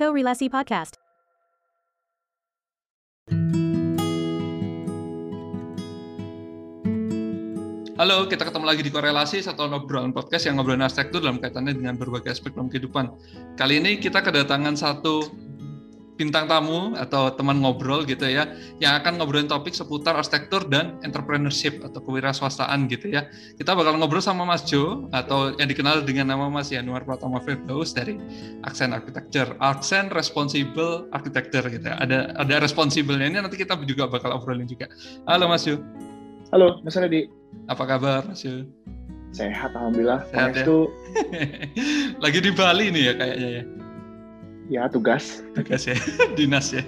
Korelasi Podcast. Halo, kita ketemu lagi di Korelasi, satu obrolan podcast yang ngobrolin arsitektur dalam kaitannya dengan berbagai aspek dalam kehidupan. Kali ini kita kedatangan satu bintang tamu atau teman ngobrol gitu ya, yang akan ngobrolin topik seputar arsitektur dan entrepreneurship atau kewirausahaan gitu ya. Kita bakal ngobrol sama Mas Jo atau yang dikenal dengan nama Mas Yanuar Pratama Firdaus dari Aksen Architecture, Aksen Responsible Architecture gitu ya. Ada ada responsible ini nanti kita juga bakal obrolin juga. Halo Mas Jo. Halo, Mas Redi. Apa kabar Mas Jo? Sehat, Alhamdulillah. Sehat ya? Itu Lagi di Bali nih ya kayaknya ya. Ya tugas. Tugas ya, dinas ya.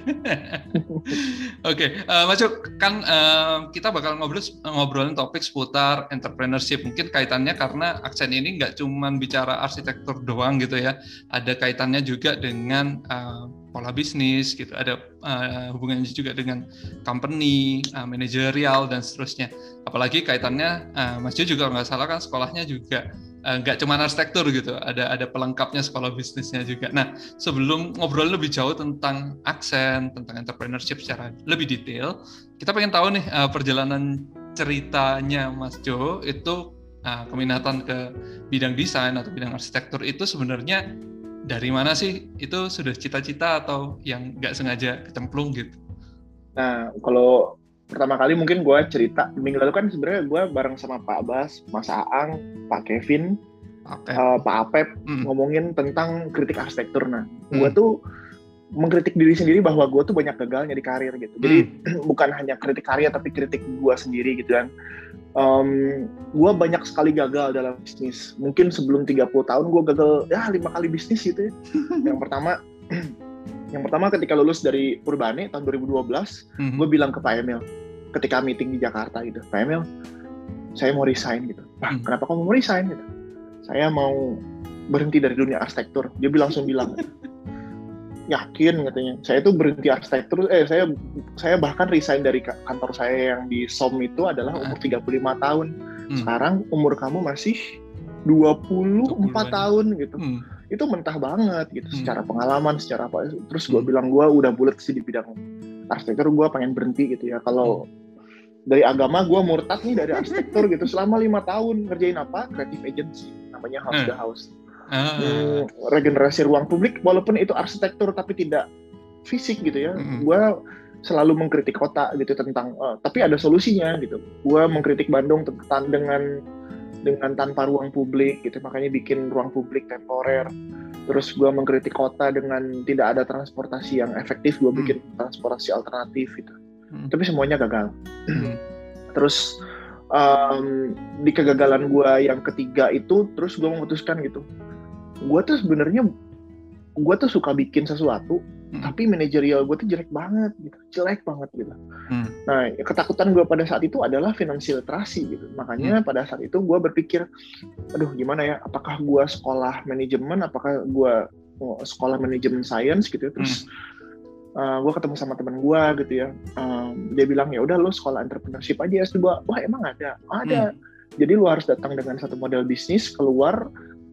Oke, eh, Mas Jo, kan eh, kita bakal ngobrol ngobrolin topik seputar entrepreneurship. Mungkin kaitannya karena aksen ini nggak cuma bicara arsitektur doang gitu ya. Ada kaitannya juga dengan eh, pola bisnis gitu. Ada eh, hubungannya juga dengan company, eh, manajerial dan seterusnya. Apalagi kaitannya eh, Mas Jo juga nggak salah kan sekolahnya juga eh, nggak cuma arsitektur gitu. Ada ada pelengkapnya sekolah bisnisnya juga. Nah, sebelum ngobrol lebih jauh tentang aksen, tentang entrepreneurship secara lebih detail, kita pengen tahu nih uh, perjalanan ceritanya Mas Jo itu uh, keminatan ke bidang desain atau bidang arsitektur itu sebenarnya dari mana sih? Itu sudah cita-cita atau yang nggak sengaja kecemplung gitu? Nah, kalau pertama kali mungkin gue cerita minggu lalu kan sebenarnya gue bareng sama Pak Bas, Mas Aang, Pak Kevin, Oke. eh, Pak Apep Hmm. ngomongin tentang kritik arsitektur. Nah, Hmm. gue tuh mengkritik diri sendiri bahwa gue tuh banyak gagalnya di karir gitu. Jadi Hmm. bukan hanya kritik karya tapi kritik gue sendiri gitu kan. gue banyak sekali gagal dalam bisnis. Mungkin sebelum 30 tahun gue gagal ya lima kali bisnis gitu ya. yang pertama yang pertama ketika lulus dari Urbane tahun 2012, Mhm. gue bilang ke Pak Emil ketika meeting di Jakarta gitu, Pak Emil, saya mau resign gitu. Hmm. kenapa kamu mau resign gitu? Saya mau berhenti dari dunia arsitektur. Dia bilang langsung bilang, yakin katanya. Saya itu berhenti arsitektur, eh saya saya bahkan resign dari ka- kantor saya yang di SOM itu adalah umur 35 tahun. Hmm. Sekarang umur kamu masih 24 20-an. tahun gitu Hmm. itu mentah banget gitu Hmm. secara pengalaman secara apa terus gue Hmm. bilang gue udah bulat sih di bidang arsitektur gue pengen berhenti gitu ya kalau dari agama gue murtad nih dari arsitektur gitu selama lima tahun ngerjain apa creative agency namanya house Hmm. the house Ah. Hmm, regenerasi ruang publik walaupun itu arsitektur tapi tidak fisik gitu ya Hmm. gue selalu mengkritik kota gitu tentang eh, tapi ada solusinya gitu gue mengkritik Bandung tentang dengan dengan tanpa ruang publik gitu makanya bikin ruang publik temporer terus gue mengkritik kota dengan tidak ada transportasi yang efektif gue Hmm. bikin transportasi alternatif gitu Hmm. tapi semuanya gagal Hmm. terus em, di kegagalan gue yang ketiga itu terus gue memutuskan gitu gue tuh sebenarnya gue tuh suka bikin sesuatu Hmm. tapi manajerial gue tuh jelek banget gitu jelek banget gitu Hmm. nah ketakutan gue pada saat itu adalah financial literasi gitu makanya pada saat itu gue berpikir aduh gimana ya apakah gue sekolah manajemen apakah gue oh, sekolah manajemen science gitu ya. Terus gue ketemu sama teman gue gitu ya. Em, dia bilang ya udah lo sekolah entrepreneurship aja. S2 wah emang ada? Ada. Jadi lo harus datang dengan satu model bisnis keluar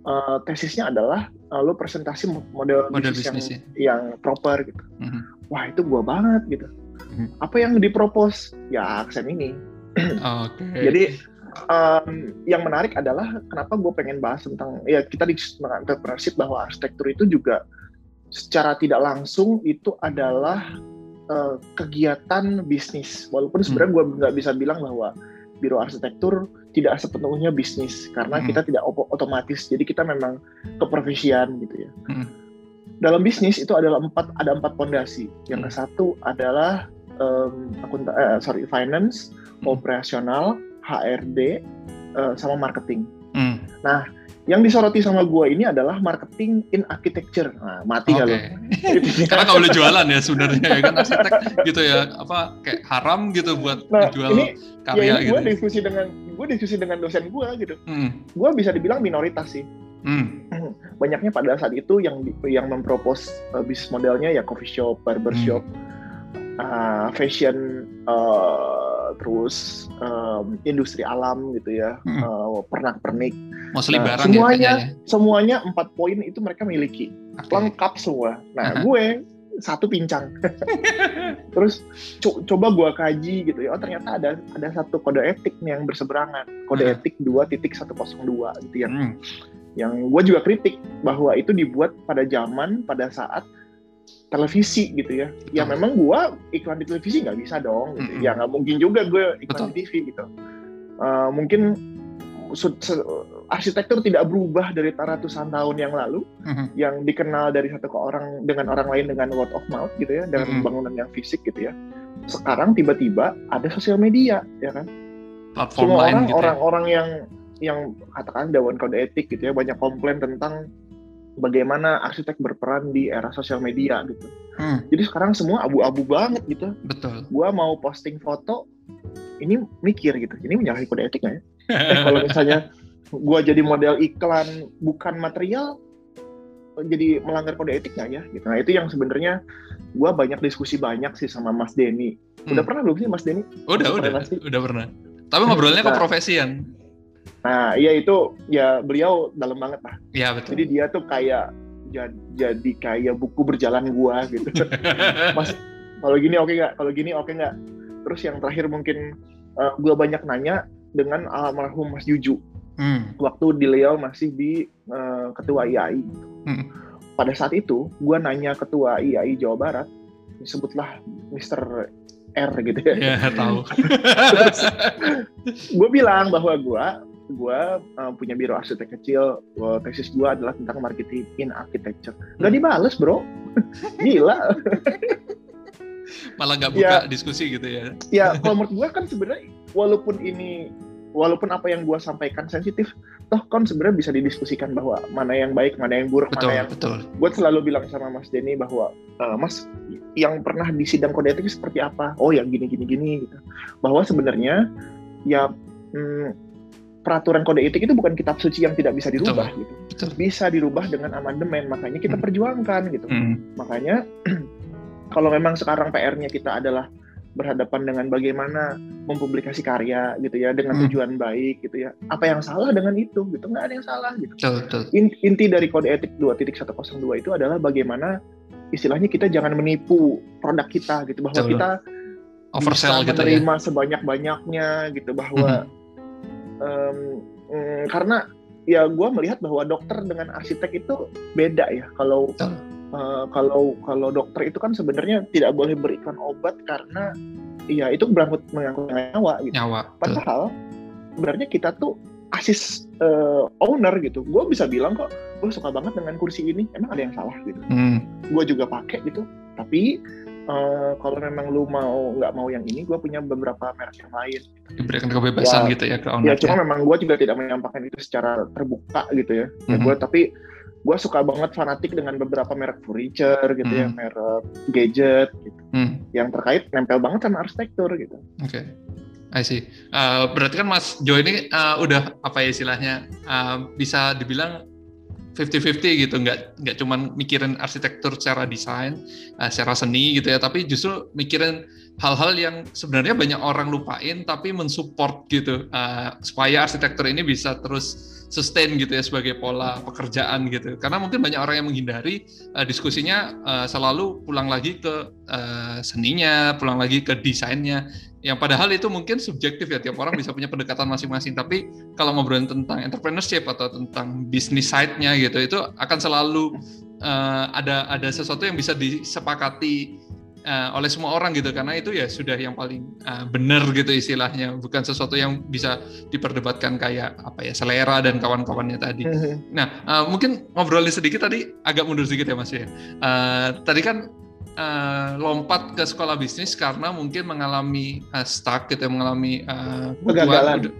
eh, tesisnya adalah eh, lo presentasi mo- model, Model bisnis, bisnis yang, yang proper gitu. Mhm. wah itu gua banget gitu. Hmm. apa yang dipropos ya aksen ini. Oke. jadi em, yang menarik adalah kenapa gue pengen bahas tentang ya kita di entrepreneurship bahwa arsitektur itu juga secara tidak langsung itu adalah eh, kegiatan bisnis walaupun sebenarnya gue nggak bisa bilang bahwa biro arsitektur tidak sepenuhnya bisnis karena Hmm. kita tidak otomatis jadi kita memang keprofesian gitu ya Hmm. dalam bisnis itu adalah empat ada empat pondasi yang Hmm. ke satu adalah em, akunta eh, sorry finance Hmm. operasional HRD eh, sama marketing Hmm. Yang disoroti sama gue ini adalah marketing in architecture nah mati Oke. kalau Karena nggak boleh jualan ya sebenarnya ya kan arsitek gitu ya apa kayak haram gitu buat nah jual ini karya ya ini gitu. gue diskusi dengan gue diskusi dengan dosen gue gitu Hmm. gue bisa dibilang minoritas sih Hmm. banyaknya pada saat itu yang yang mempropos uh, bisnis modelnya ya coffee shop, barber Hmm. Uh, fashion, uh, terus um, industri alam gitu ya, Hmm. uh, pernak-pernik. Mostly Nah, barang ya semuanya ya. semuanya empat poin itu mereka miliki. Oke. lengkap semua. Nah, Aha. gue satu pincang. Terus co- coba gue kaji gitu ya. Oh ternyata ada ada satu kode etik nih yang berseberangan. Kode Aha. etik 2.102 gitu ya. Hmm, Yang gue juga kritik bahwa itu dibuat pada zaman pada saat televisi gitu ya. Ya Betul. memang gue iklan di televisi nggak bisa dong. Gitu. Mm-mm. Ya nggak mungkin juga gue iklan Betul. di TV gitu. Eh, mungkin arsitektur tidak berubah dari ratusan tahun yang lalu mhm, yang dikenal dari satu ke orang dengan orang lain dengan word of mouth gitu ya dengan Mm-mm. bangunan yang fisik gitu ya sekarang tiba-tiba ada sosial media ya kan Platform semua lain orang gitu. ya. orang-orang yang yang katakan dewan kode etik gitu ya banyak komplain tentang bagaimana arsitek berperan di era sosial media gitu Hmm, jadi sekarang semua abu-abu banget gitu betul. gua mau posting foto ini mikir gitu ini menyalahi kode etik nggak ya eh kalau misalnya gua jadi model iklan bukan material jadi melanggar kode etik nggak ya gitu nah itu yang sebenarnya gua banyak diskusi banyak sih sama Mas Denny udah Hmm. pernah belum sih Mas Denny Udah, udah, relasi? udah pernah. Tapi ngobrolnya ke Nah. profesian. Nah iya itu ya beliau dalam banget lah Iya betul. jadi dia tuh kayak jadi, jadi kayak buku berjalan gua gitu Mas kalau gini oke nggak kalau gini oke nggak terus yang terakhir mungkin eh, gua banyak nanya dengan almarhum Mas Juju Hmm, waktu beliau masih di eh, ketua IAI. Hmm. Pada saat itu, gue nanya ketua IAI Jawa Barat, disebutlah Mr. R gitu ya. ya tahu. gue bilang bahwa gue gue eh, punya biro arsitek kecil, eh, tesis gue adalah tentang marketing in architecture. Gak dibales bro, gila. Malah nggak buka Ya. diskusi gitu ya. ya kalau menurut gue kan sebenarnya walaupun ini walaupun apa yang gue sampaikan sensitif, toh kan sebenarnya bisa didiskusikan bahwa mana yang baik, mana yang buruk, Betul, mana yang betul. gue selalu bilang sama Mas Denny bahwa "E, Mas yang pernah di sidang kode etik seperti apa? Oh ya gini gini gini gitu. Bahwa sebenarnya ya hmm, peraturan kode etik itu bukan kitab suci yang tidak bisa dirubah gitu. Betul. Bisa dirubah dengan amandemen. Makanya kita Hmm. perjuangkan gitu. Hmm, Makanya kalau memang sekarang PR-nya kita adalah berhadapan dengan bagaimana mempublikasi karya gitu ya dengan Hmm. tujuan baik gitu ya. Apa yang salah dengan itu? Gitu nggak ada yang salah gitu betul, betul. in- inti dari kode etik 2.102 itu adalah bagaimana istilahnya kita jangan menipu produk kita gitu bahwa Betul. kita Oversell bisa gitu ya. menerima sebanyak-banyaknya gitu bahwa em, mm, karena ya gue melihat bahwa dokter dengan arsitek itu beda ya kalau eh, kalau kalau dokter itu kan sebenarnya tidak boleh beriklan obat karena ya itu berangkut mengangkut nyawa gitu Nyawa. Padahal sebenarnya kita tuh asis eh, owner gitu. Gue bisa bilang kok, gue suka banget dengan kursi ini. Emang ada yang salah gitu. Hmm, Gue juga pakai gitu. Tapi eh, kalau memang lu mau nggak mau yang ini, gue punya beberapa merek yang lain. diberikan kebebasan Ya. gitu ya ke Ya owner. cuma memang gue juga tidak menyampaikan itu secara terbuka gitu ya. ya Mhm. gue tapi gue suka banget fanatik dengan beberapa merek furniture gitu ya, Mhm. merek gadget gitu. Hmm. Yang terkait nempel banget sama arsitektur gitu. Oke, I see. Eh, berarti kan Mas Jo ini eh, udah apa ya istilahnya eh, bisa dibilang 50-50 gitu, nggak nggak cuman mikirin arsitektur secara desain, eh, secara seni gitu ya, tapi justru mikirin hal-hal yang sebenarnya banyak orang lupain tapi mensupport gitu. Eh, supaya arsitektur ini bisa terus sustain gitu ya sebagai pola pekerjaan gitu. Karena mungkin banyak orang yang menghindari eh, diskusinya eh, selalu pulang lagi ke eh, seninya, pulang lagi ke desainnya. Yang padahal itu mungkin subjektif ya tiap orang bisa punya pendekatan masing-masing. Tapi kalau ngobrolin tentang entrepreneurship atau tentang bisnis side-nya gitu itu akan selalu uh, ada ada sesuatu yang bisa disepakati uh, oleh semua orang gitu karena itu ya sudah yang paling uh, benar gitu istilahnya bukan sesuatu yang bisa diperdebatkan kayak apa ya selera dan kawan-kawannya tadi Nah, uh, mungkin ngobrolin sedikit tadi agak mundur sedikit ya Mas ya. Uh, tadi kan uh, lompat ke sekolah bisnis karena mungkin mengalami uh, stuck gitu, ya, mengalami uh, Kegagalan.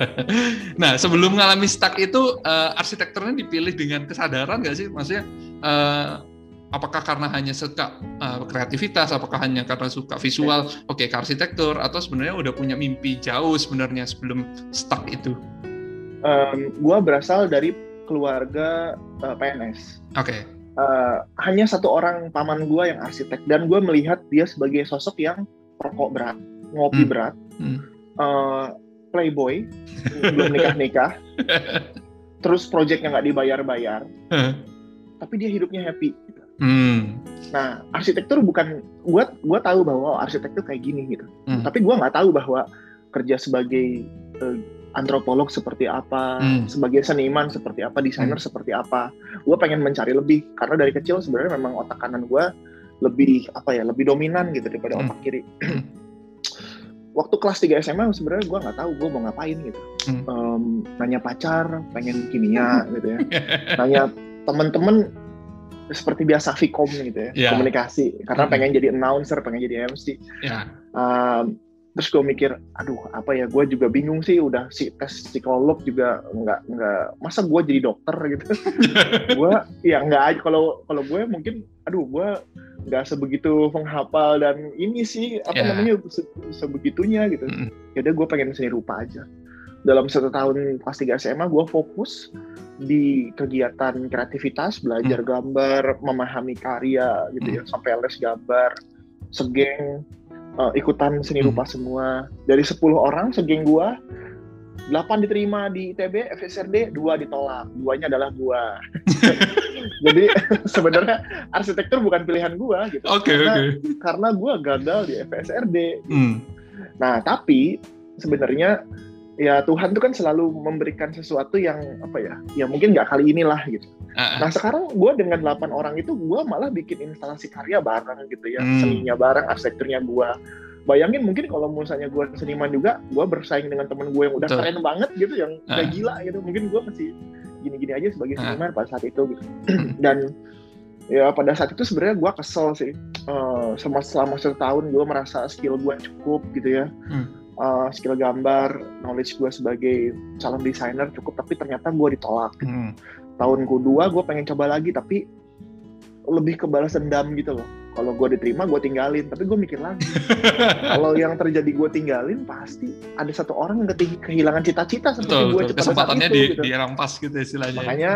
nah, sebelum mengalami stuck itu uh, arsitekturnya dipilih dengan kesadaran nggak sih? Maksudnya uh, apakah karena hanya suka uh, kreativitas, apakah hanya karena suka visual, oke ke arsitektur, atau sebenarnya udah punya mimpi jauh sebenarnya sebelum stuck itu? Em, gua berasal dari keluarga eh, PNS. Oke. Eh, hanya satu orang paman gua yang arsitek dan gua melihat dia sebagai sosok yang rokok berat, ngopi Hmm. berat, Hmm. eh, playboy, belum nikah nikah, terus proyeknya nggak dibayar-bayar. tapi dia hidupnya happy. Hmm. Nah, arsitektur bukan gue gue tahu bahwa arsitektur kayak gini gitu. Hmm. Tapi gue nggak tahu bahwa kerja sebagai uh, antropolog seperti apa, hmm. sebagai seniman seperti apa, desainer hmm. seperti apa. Gue pengen mencari lebih karena dari kecil sebenarnya memang otak kanan gue lebih apa ya, lebih dominan gitu daripada hmm. otak kiri. Waktu kelas 3 SMA sebenarnya gue nggak tahu gue mau ngapain gitu. Hmm. Um, nanya pacar, pengen kimia gitu ya. Nanya temen-temen seperti biasa Vcom gitu ya, yeah. komunikasi. Karena hmm. pengen jadi announcer, pengen jadi MC. Yeah. Um, terus gue mikir aduh apa ya gue juga bingung sih udah si tes psikolog juga nggak nggak masa gue jadi dokter gitu gue ya nggak aja kalau kalau gue mungkin aduh gue nggak sebegitu penghafal dan ini sih apa yeah. namanya se sebegitunya gitu mm. jadi gue pengen seni rupa aja dalam satu tahun pas tiga SMA gue fokus di kegiatan kreativitas belajar mm. gambar memahami karya gitu ya sampai les gambar segeng uh, ikutan seni rupa hmm. semua. Dari 10 orang segeng gua, 8 diterima di ITB, FSRD, dua ditolak. Duanya adalah gua. Jadi sebenarnya arsitektur bukan pilihan gua gitu. Oke, okay, oke. Okay. Karena gua gagal di FSRD. Hmm. Nah, tapi sebenarnya ya Tuhan tuh kan selalu memberikan sesuatu yang apa ya ya mungkin nggak kali inilah gitu. Uh, nah sekarang gue dengan 8 orang itu gue malah bikin instalasi karya bareng gitu ya hmm. seninya bareng arsitekturnya gue bayangin mungkin kalau misalnya gue seniman juga gue bersaing dengan temen gue yang udah Betul. keren banget gitu yang uh. udah gila gitu. Mungkin gue masih gini-gini aja sebagai seniman uh. pada saat itu gitu. Dan ya pada saat itu sebenarnya gue kesel sih. Uh, selama selama satu tahun gue merasa skill gue cukup gitu ya. Hmm uh, skill gambar, knowledge gue sebagai calon desainer cukup, tapi ternyata gue ditolak. Hmm. Tahun kedua gue pengen coba lagi, tapi lebih ke balas dendam gitu loh. Kalau gue diterima, gue tinggalin. Tapi gue mikir lagi, kalau yang terjadi gue tinggalin, pasti ada satu orang yang kehilangan cita-cita seperti gue. Kesempatannya itu, di, gitu. dirampas gitu istilahnya. Makanya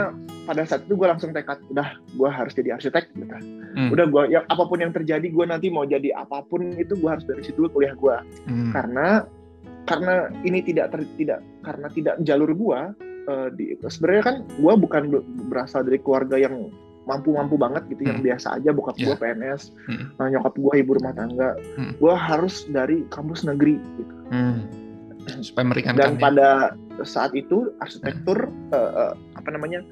pada saat itu gue langsung tekad, udah gue harus jadi arsitek. Gitu. Hmm. Udah gue, ya apa pun yang terjadi, gue nanti mau jadi apa pun itu gue harus dari situ dulu kuliah gue. Hmm. Karena karena ini tidak ter, tidak karena tidak jalur gua uh, di sebenarnya kan gua bukan berasal dari keluarga yang mampu-mampu banget gitu hmm. yang biasa aja bokap yeah. gua PNS hmm. nah, nyokap gua ibu rumah tangga hmm. gua harus dari kampus negeri gitu hmm. supaya meringankan dan ya. pada saat itu arsitektur hmm. uh, uh, apa namanya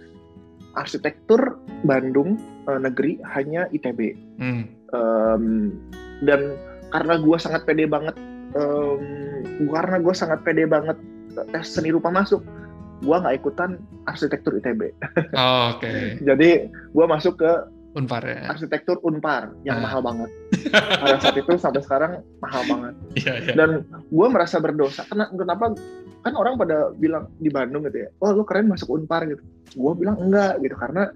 arsitektur Bandung uh, negeri hanya ITB hmm. um, dan karena gua sangat pede banget um, karena gue sangat pede banget tes seni rupa masuk gue nggak ikutan arsitektur ITB oh, oke. Okay. jadi gue masuk ke Unpar ya? arsitektur Unpar yang ah. mahal banget. Pada saat itu sampai sekarang mahal banget. Yeah, yeah. dan gue merasa berdosa. Kenapa, kenapa? Kan orang pada bilang di Bandung gitu ya oh lu keren masuk Unpar gitu. Gue bilang enggak gitu. Karena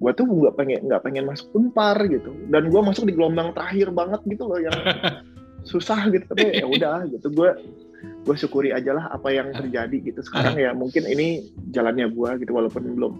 gue tuh nggak pengen nggak pengen masuk Unpar gitu. Dan gue masuk di gelombang terakhir banget gitu loh yang susah gitu. Tapi ya udah gitu. Gue gue syukuri aja lah apa yang terjadi gitu. Sekarang ya mungkin ini jalannya gue gitu walaupun belum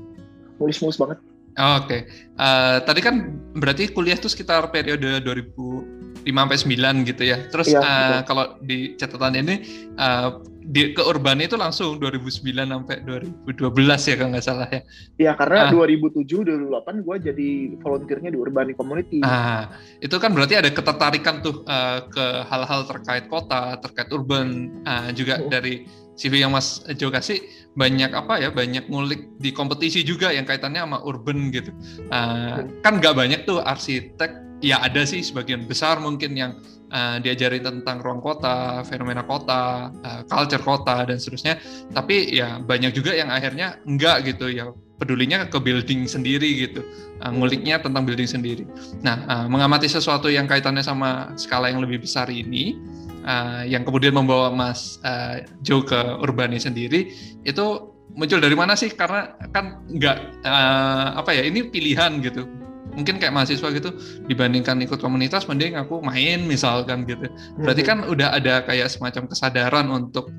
mulus-mulus banget. Oh, oke. Okay. uh, eh, tadi kan berarti kuliah tuh sekitar periode 2005 sampai 9 gitu ya. Terus ya, uh, kalau di catatan ini uh, di ke urban itu langsung 2009 sampai 2012 ya kalau nggak salah ya. Iya karena ah. 2007 2008 gue jadi volunteernya di urban community. Ah itu kan berarti ada ketertarikan tuh uh, ke hal-hal terkait kota, terkait urban uh, juga hmm. dari CV yang Mas Jo kasih banyak apa ya banyak ngulik di kompetisi juga yang kaitannya sama urban gitu. Uh, hmm. Kan nggak banyak tuh arsitek ya ada sih sebagian besar mungkin yang uh, diajari tentang ruang kota, fenomena kota, uh, culture kota dan seterusnya. Tapi ya banyak juga yang akhirnya enggak gitu ya pedulinya ke building sendiri gitu, uh, nguliknya tentang building sendiri. Nah, uh, mengamati sesuatu yang kaitannya sama skala yang lebih besar ini, uh, yang kemudian membawa Mas uh, Joe ke urbani sendiri, itu muncul dari mana sih? Karena kan nggak uh, apa ya, ini pilihan gitu mungkin kayak mahasiswa gitu dibandingkan ikut komunitas mending aku main misalkan gitu. Berarti kan udah ada kayak semacam kesadaran untuk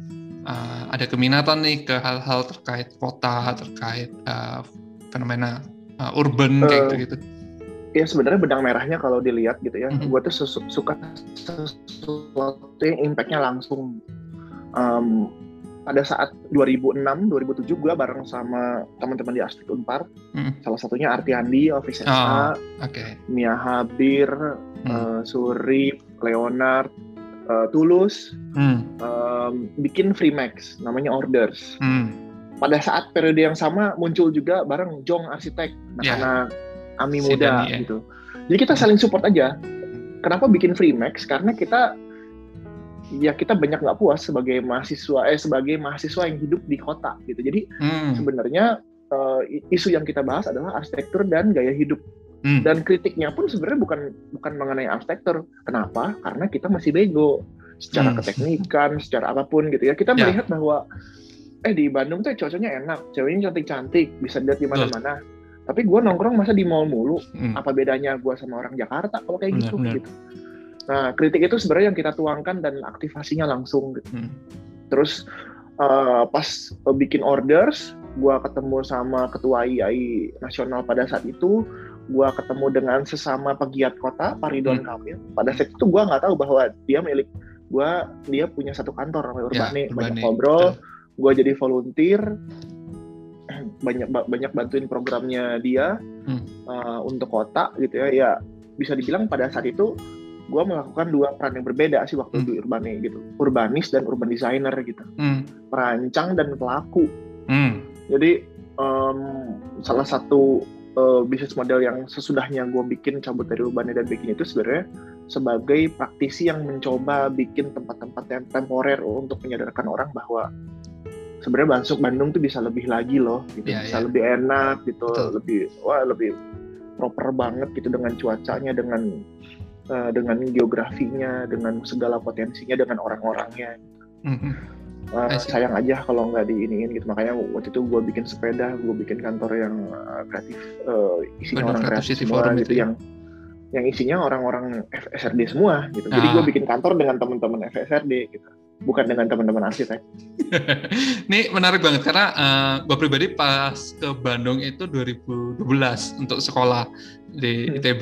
uh, ada keminatan nih ke hal-hal terkait kota terkait uh, fenomena uh, urban kayak gitu gitu ya sebenarnya benang merahnya kalau dilihat gitu ya mm-hmm. gue tuh suka sesuatu yang impactnya langsung. Um, pada saat 2006 2007 gue bareng sama teman-teman di Astik Unpar hmm. salah satunya Artiandi Office oh, okay. Mia Habir hmm. uh, Surip Leonard uh, Tulus hmm. um, bikin free max namanya Orders hmm. pada saat periode yang sama muncul juga bareng Jong Arsitek yeah. karena Ami muda Dani, ya. gitu jadi kita saling support aja kenapa bikin free max karena kita ya kita banyak nggak puas sebagai mahasiswa eh sebagai mahasiswa yang hidup di kota gitu jadi hmm. sebenarnya uh, isu yang kita bahas adalah arsitektur dan gaya hidup hmm. dan kritiknya pun sebenarnya bukan bukan mengenai arsitektur kenapa karena kita masih bego secara hmm. keteknikan secara apa pun gitu ya kita yeah. melihat bahwa eh di Bandung tuh cocoknya enak ceweknya cantik cantik bisa dilihat di mana-mana tapi gue nongkrong masa di mall mulu hmm. apa bedanya gue sama orang Jakarta kalau kayak gitu benar. gitu Nah, kritik itu sebenarnya yang kita tuangkan dan aktivasinya langsung. Gitu. Hmm. Terus uh, pas uh, bikin orders, gue ketemu sama ketua IAI nasional pada saat itu, gue ketemu dengan sesama pegiat kota, Pak Ridwan hmm. Kamil. Pada saat itu gue nggak tahu bahwa dia milik gue, dia punya satu kantor namanya Urbane, ya, banyak ngobrol, gue jadi volunteer, banyak banyak bantuin programnya dia hmm. uh, untuk kota gitu ya. Ya bisa dibilang pada saat itu gue melakukan dua peran yang berbeda sih waktu hmm. di Urbane gitu urbanis dan urban designer gitu hmm. perancang dan pelaku hmm. jadi um, salah satu uh, bisnis model yang sesudahnya gue bikin cabut dari Urbane dan bikin itu sebenarnya sebagai praktisi yang mencoba bikin tempat-tempat yang temporer untuk menyadarkan orang bahwa sebenarnya masuk Bandung tuh bisa lebih lagi loh gitu yeah, bisa yeah. lebih enak gitu Betul. lebih wah lebih proper banget gitu dengan cuacanya dengan uh, dengan geografinya, dengan segala potensinya, dengan orang-orangnya. Mm-hmm. Uh, sayang aja kalau nggak diiniin gitu. Makanya waktu itu gue bikin sepeda, gue bikin kantor yang uh, kreatif, uh, isinya Bandung orang kreatif semua gitu, ya? yang yang isinya orang-orang FSRD semua gitu. Ah. Jadi gue bikin kantor dengan teman-teman FSRD gitu bukan dengan teman-teman arsitek. Ini menarik banget karena uh, eh, gue pribadi pas ke Bandung itu 2012 untuk sekolah di hmm. ITB.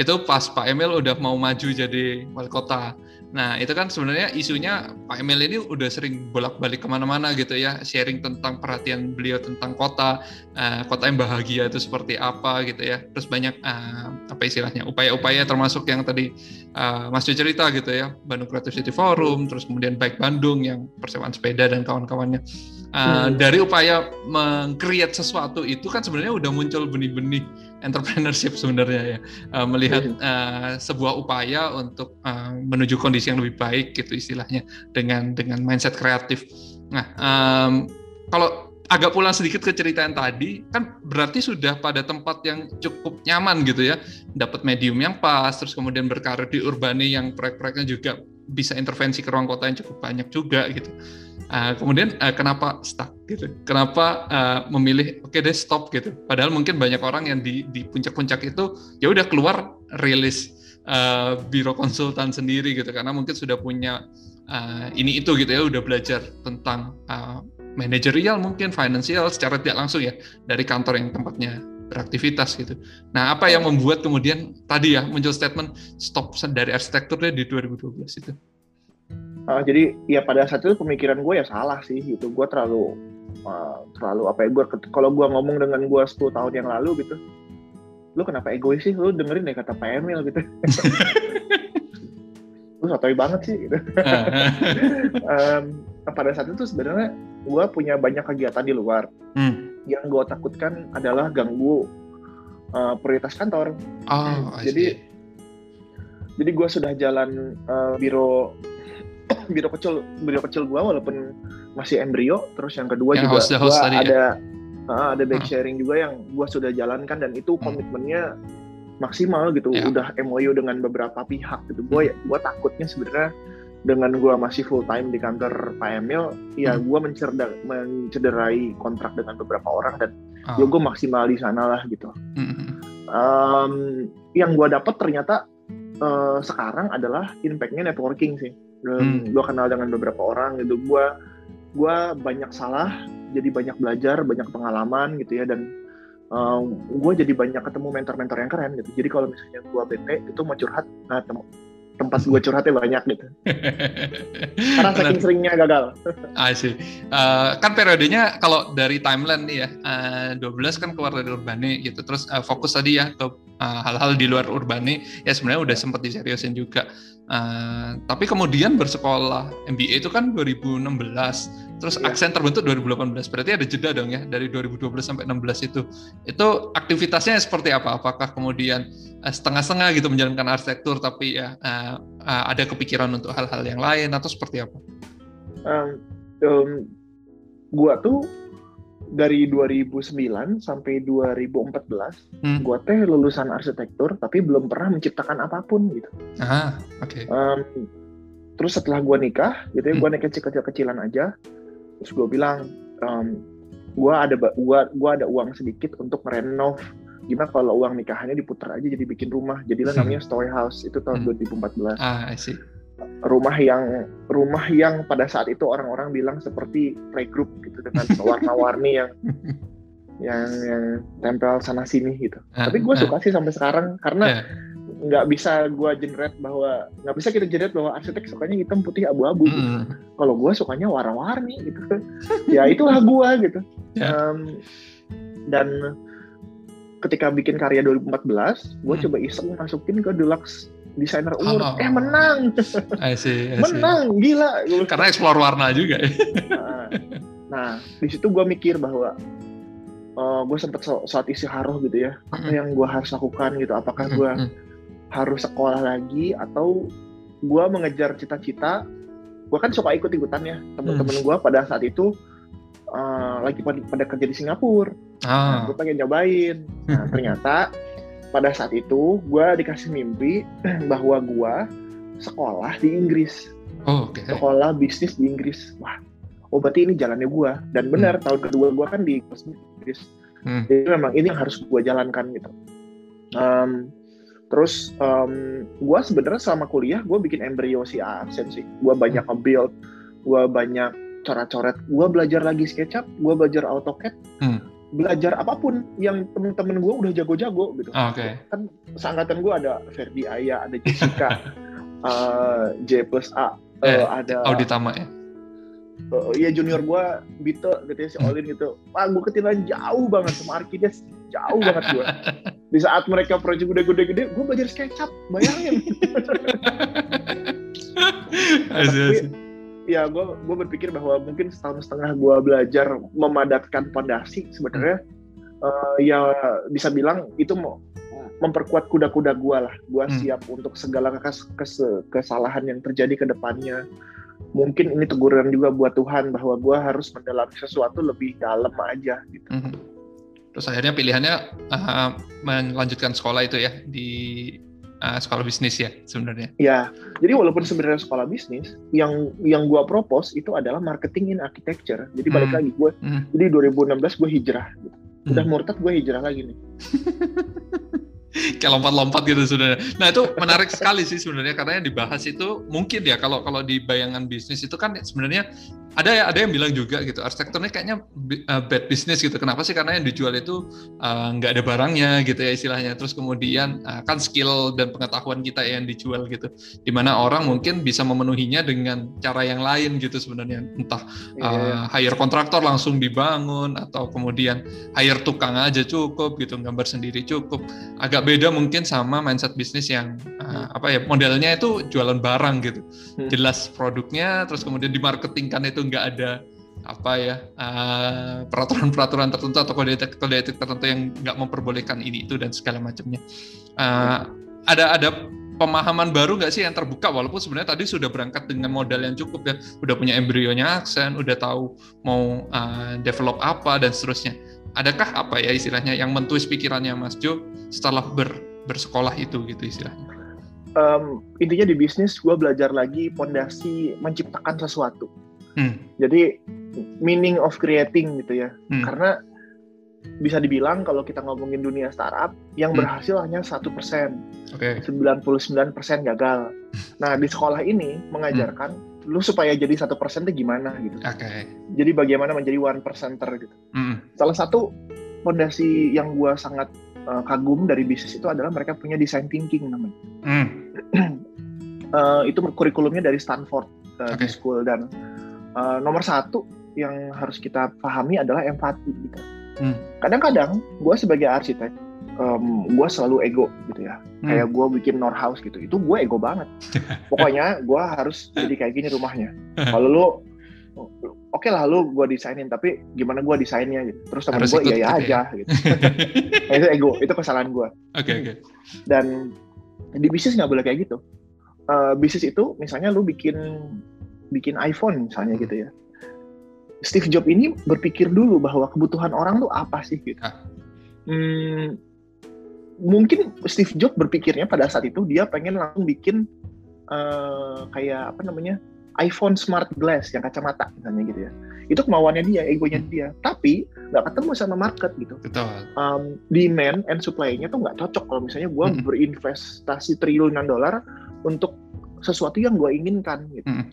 Itu pas Pak Emil udah mau maju jadi wali kota. Nah itu kan sebenarnya isunya Pak Emil ini udah sering bolak-balik ke mana-mana gitu ya, sharing tentang perhatian beliau tentang kota, uh, kota yang bahagia itu seperti apa gitu ya. Terus banyak uh, apa istilahnya upaya-upaya termasuk yang tadi uh, Mas Jo cerita gitu ya, Bandung Creative City Forum, terus kemudian Baik Bandung yang persewaan sepeda dan kawan-kawannya. Uh, hmm. Dari upaya mengcreate sesuatu itu kan sebenarnya udah muncul benih-benih entrepreneurship sebenarnya ya. Uh, melihat uh, sebuah upaya untuk uh, menuju kondisi yang lebih baik gitu istilahnya dengan dengan mindset kreatif. Nah um, kalau agak pulang sedikit ke cerita yang tadi kan berarti sudah pada tempat yang cukup nyaman gitu ya. Dapat medium yang pas terus kemudian berkarir di urbane yang proyek-proyeknya juga bisa intervensi ke ruang kota yang cukup banyak juga gitu Uh, kemudian uh, kenapa stuck gitu? Kenapa uh, memilih oke okay deh stop gitu? Padahal mungkin banyak orang yang di di puncak-puncak itu ya udah keluar rilis uh, biro konsultan sendiri gitu karena mungkin sudah punya uh, ini itu gitu ya udah belajar tentang uh, manajerial mungkin finansial secara tidak langsung ya dari kantor yang tempatnya beraktivitas gitu. Nah, apa yang membuat kemudian tadi ya muncul statement stop dari arsitektur deh di 2012 itu? uh, jadi ya pada saat itu pemikiran gue ya salah sih gitu gue terlalu uh, terlalu apa ya gue kalau gue ngomong dengan gue 10 tahun yang lalu gitu lu kenapa egois sih lu dengerin deh kata Pak Emil gitu lu sotoy banget sih gitu um, pada saat itu sebenarnya gue punya banyak kegiatan di luar hmm. Yang gue takutkan adalah ganggu uh, prioritas kantor oh, jadi jadi gue sudah jalan uh, biro biro kecil biro kecil gua walaupun masih embrio terus yang kedua yang juga host, host gua ada ya? uh, ada back hmm. sharing juga yang gua sudah jalankan dan itu hmm. komitmennya maksimal gitu yeah. udah MOU dengan beberapa pihak gitu gua hmm. gua takutnya sebenarnya dengan gua masih full time di kantor Pak Emil ya hmm. gua mencerda, mencederai kontrak dengan beberapa orang dan oh. ya gua maksimal di sana lah gitu hmm. um, yang gua dapat ternyata uh, sekarang adalah impactnya networking sih hmm. gue kenal dengan beberapa orang gitu gue gue banyak salah jadi banyak belajar banyak pengalaman gitu ya dan uh, gue jadi banyak ketemu mentor-mentor yang keren gitu jadi kalau misalnya gue bete itu mau curhat nah tempat gue curhatnya banyak gitu. Karena saking seringnya gagal. I see. Uh, kan periodenya kalau dari timeline nih ya, uh, 12 kan keluar dari Urbane gitu. Terus uh, fokus tadi ya ke hal-hal uh, di luar Urbane ya sebenarnya udah sempat diseriusin juga. Uh, tapi kemudian bersekolah MBA itu kan 2016, terus ya. aksen terbentuk 2018. Berarti ada jeda dong ya dari 2012 sampai 16 itu. Itu aktivitasnya seperti apa? Apakah kemudian uh, setengah-setengah gitu menjalankan arsitektur, tapi ya uh, uh, ada kepikiran untuk hal-hal yang lain atau seperti apa? Um, um, gua tuh dari 2009 sampai 2014, hmm. gue teh lulusan arsitektur tapi belum pernah menciptakan apa pun gitu. Ah, oke. Okay. Um, terus setelah gue nikah, gitu ya, hmm. gue nikah kecil-kecilan aja. Terus gue bilang, um, gue ada gua, gua ada uang sedikit untuk merenov. Gimana kalau uang nikahannya diputar aja jadi bikin rumah. Jadilah hmm. namanya Story House itu tahun hmm. 2014. Ah, I see rumah yang rumah yang pada saat itu orang-orang bilang seperti playgroup gitu dengan warna-warni yang yang yang tempel sana sini gitu. Uh, Tapi gue uh, suka sih sampai sekarang karena nggak bisa gue generate bahwa nggak bisa kita generate bahwa arsitek sukanya hitam putih abu-abu. Mm. Gitu. Hmm. Kalau gue sukanya warna-warni gitu. ya itulah gue gitu. Yeah. Um, dan ketika bikin karya 2014, gue mm. coba iseng masukin ke deluxe desainer umur oh, eh menang I see, I see. menang gila karena explore warna juga ya nah, nah di situ gue mikir bahwa uh, eh, gue sempet saat isi haruh gitu ya apa yang gue harus lakukan gitu apakah gue harus sekolah lagi atau gue mengejar cita-cita gue kan suka ikut-ikutan ya temen-temen gue pada saat itu uh, lagi pada, pada kerja di Singapura. Ah. nah, gue pengen nyobain. Nah ternyata pada saat itu gue dikasih mimpi bahwa gue sekolah di Inggris. Oh, okay. sekolah bisnis di Inggris. Wah oh berarti ini jalannya gue dan benar hmm. tahun kedua gue kan di Inggris. Hmm. jadi memang ini yang harus gue jalankan gitu. Um, terus um, gue sebenarnya selama kuliah gue bikin embrio si Aksen sih gue banyak hmm. nge-build gue banyak coret-coret gue belajar lagi SketchUp gue belajar AutoCAD hmm belajar apa pun yang temen-temen gue udah jago-jago gitu. Ah, oke. Okay. Kan seangkatan gue ada Ferdi Aya, ada Jessica, uh, J plus A, uh, eh, ada Auditama ya. Uh, ya junior gue Bito gitu ya si. Olin gitu. Wah gue ketilan jauh banget sama Arkides, jauh banget gue. Di saat mereka proyek gede-gede gede, gue belajar SketchUp, bayangin. Tapi, ya gue gue berpikir bahwa mungkin setahun setengah gue belajar memadatkan pondasi sebenarnya uh, ya bisa bilang itu mau memperkuat kuda-kuda gue lah gue hmm. siap untuk segala kes, kes, kesalahan yang terjadi ke depannya mungkin ini teguran juga buat Tuhan bahwa gue harus mendalami sesuatu lebih dalam aja gitu hmm. terus akhirnya pilihannya uh, melanjutkan sekolah itu ya di uh, sekolah bisnis ya sebenarnya. Ya, jadi walaupun sebenarnya sekolah bisnis, yang yang gua propose itu adalah marketing in architecture. Jadi balik hmm. lagi gue, hmm. jadi 2016 gue hijrah. Gitu. Udah hmm. murtad gue hijrah lagi nih. kayak lompat-lompat gitu sebenarnya. Nah itu menarik sekali sih sebenarnya karena yang dibahas itu mungkin ya kalau kalau di bayangan bisnis itu kan sebenarnya ada ya ada yang bilang juga gitu arsitekturnya kayaknya uh, bad business gitu. Kenapa sih? Karena yang dijual itu uh, nggak ada barangnya gitu ya istilahnya. Terus kemudian uh, kan skill dan pengetahuan kita yang dijual gitu. Di mana orang mungkin bisa memenuhinya dengan cara yang lain gitu sebenarnya. Entah uh, hire kontraktor langsung dibangun atau kemudian hire tukang aja cukup gitu gambar sendiri cukup. Agak beda mungkin sama mindset bisnis yang uh, apa ya modelnya itu jualan barang gitu. Hmm. jelas produknya terus kemudian dimarketingkan itu itu nggak ada apa ya peraturan peraturan-peraturan tertentu atau kode etik kode etik tertentu yang nggak memperbolehkan ini itu dan segala macamnya. Uh, ada ada pemahaman baru nggak sih yang terbuka? Walaupun sebenarnya tadi sudah berangkat dengan modal yang cukup ya udah punya embrionya aksen udah tahu mau uh, develop apa dan seterusnya. Adakah apa ya istilahnya yang mentuis pikirannya Mas Jo setelah ber, bersekolah itu gitu istilahnya? Um, intinya di bisnis gue belajar lagi pondasi menciptakan sesuatu Hmm. Jadi meaning of creating gitu ya. Hmm. Karena bisa dibilang kalau kita ngomongin dunia startup yang hmm. berhasil hanya satu persen, sembilan puluh sembilan persen gagal. Nah di sekolah ini mengajarkan hmm. lu supaya jadi satu persen itu gimana gitu. Okay. Jadi bagaimana menjadi one percenter gitu. Hmm. Salah satu fondasi yang gue sangat uh, kagum dari bisnis itu adalah mereka punya design thinking namanya. Hmm. uh, itu kurikulumnya dari Stanford uh, okay. School dan uh, nomor satu yang harus kita pahami adalah empati gitu. Hmm. Kadang-kadang gue sebagai arsitek, um, gue selalu ego gitu ya. Hmm. Kayak gue bikin Norhouse gitu, itu gue ego banget. Pokoknya gue harus jadi kayak gini rumahnya. Kalau lu oke okay lah lu gue desainin tapi gimana gue desainnya gitu terus temen gue iya iya gitu aja ya? gitu nah, itu ego itu kesalahan gue oke okay, oke okay. dan di bisnis nggak boleh kayak gitu uh, bisnis itu misalnya lu bikin bikin iPhone misalnya gitu ya Steve Jobs ini berpikir dulu bahwa kebutuhan orang tuh apa sih gitu ah. hmm, mungkin Steve Jobs berpikirnya pada saat itu dia pengen langsung bikin uh, kayak apa namanya iPhone Smart Glass yang kacamata misalnya gitu ya itu kemauannya dia egonya dia tapi nggak ketemu sama market gitu Betul. Um, demand and supply-nya tuh nggak cocok kalau misalnya gue hmm. berinvestasi triliunan dolar untuk sesuatu yang gue inginkan gitu hmm.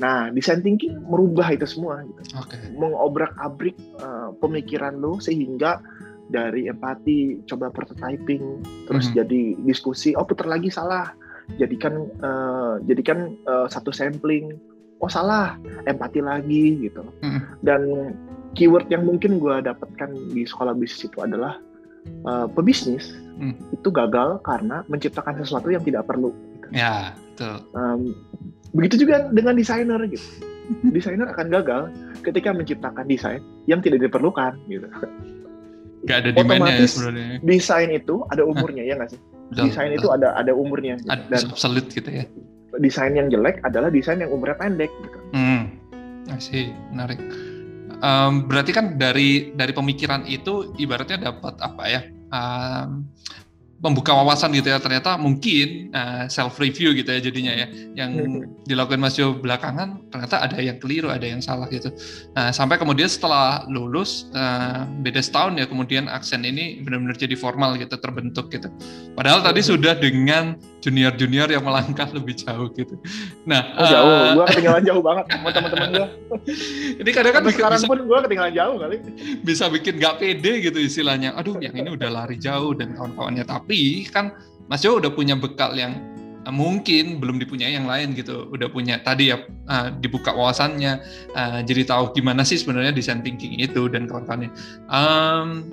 Nah, design thinking merubah itu semua, gitu. okay. mengobrak-abrik uh, pemikiran lo sehingga dari empati, coba prototyping, terus mm -hmm. jadi diskusi, oh putar lagi salah, jadikan uh, jadikan uh, satu sampling oh salah empati lagi gitu mm. dan keyword yang mungkin gue dapatkan di sekolah bisnis itu adalah uh, pebisnis mm. itu gagal karena menciptakan sesuatu yang tidak perlu gitu. ya betul um, begitu juga dengan desainer gitu desainer akan gagal ketika menciptakan desain yang tidak diperlukan gitu Gak ada otomatis ya, desain itu ada umurnya ya nggak sih Betul, desain betul. itu ada ada umurnya gitu. dan obsolete gitu ya desain yang jelek adalah desain yang umurnya pendek gitu. Hmm, sih menarik. Um, berarti kan dari dari pemikiran itu ibaratnya dapat apa ya? Um, membuka wawasan gitu ya ternyata mungkin uh, self review gitu ya jadinya ya yang hmm. dilakukan Mas Jo belakangan ternyata ada yang keliru ada yang salah gitu nah sampai kemudian setelah lulus uh, beda setahun ya kemudian aksen ini benar-benar jadi formal gitu terbentuk gitu padahal tadi hmm. sudah dengan junior-junior yang melangkah lebih jauh gitu. Nah oh, jauh. uh, gua ketinggalan jauh banget sama teman-teman gua. Ini kadang kan sekarang bisa, pun gua ketinggalan jauh kali. bisa bikin gak pede gitu istilahnya. Aduh yang ini udah lari jauh dan kawan-kawannya. Tapi kan Mas Jo udah punya bekal yang uh, mungkin belum dipunyai yang lain gitu. Udah punya tadi ya uh, dibuka wawasannya uh, jadi tahu gimana sih sebenarnya design thinking itu dan kawan-kawannya. Um,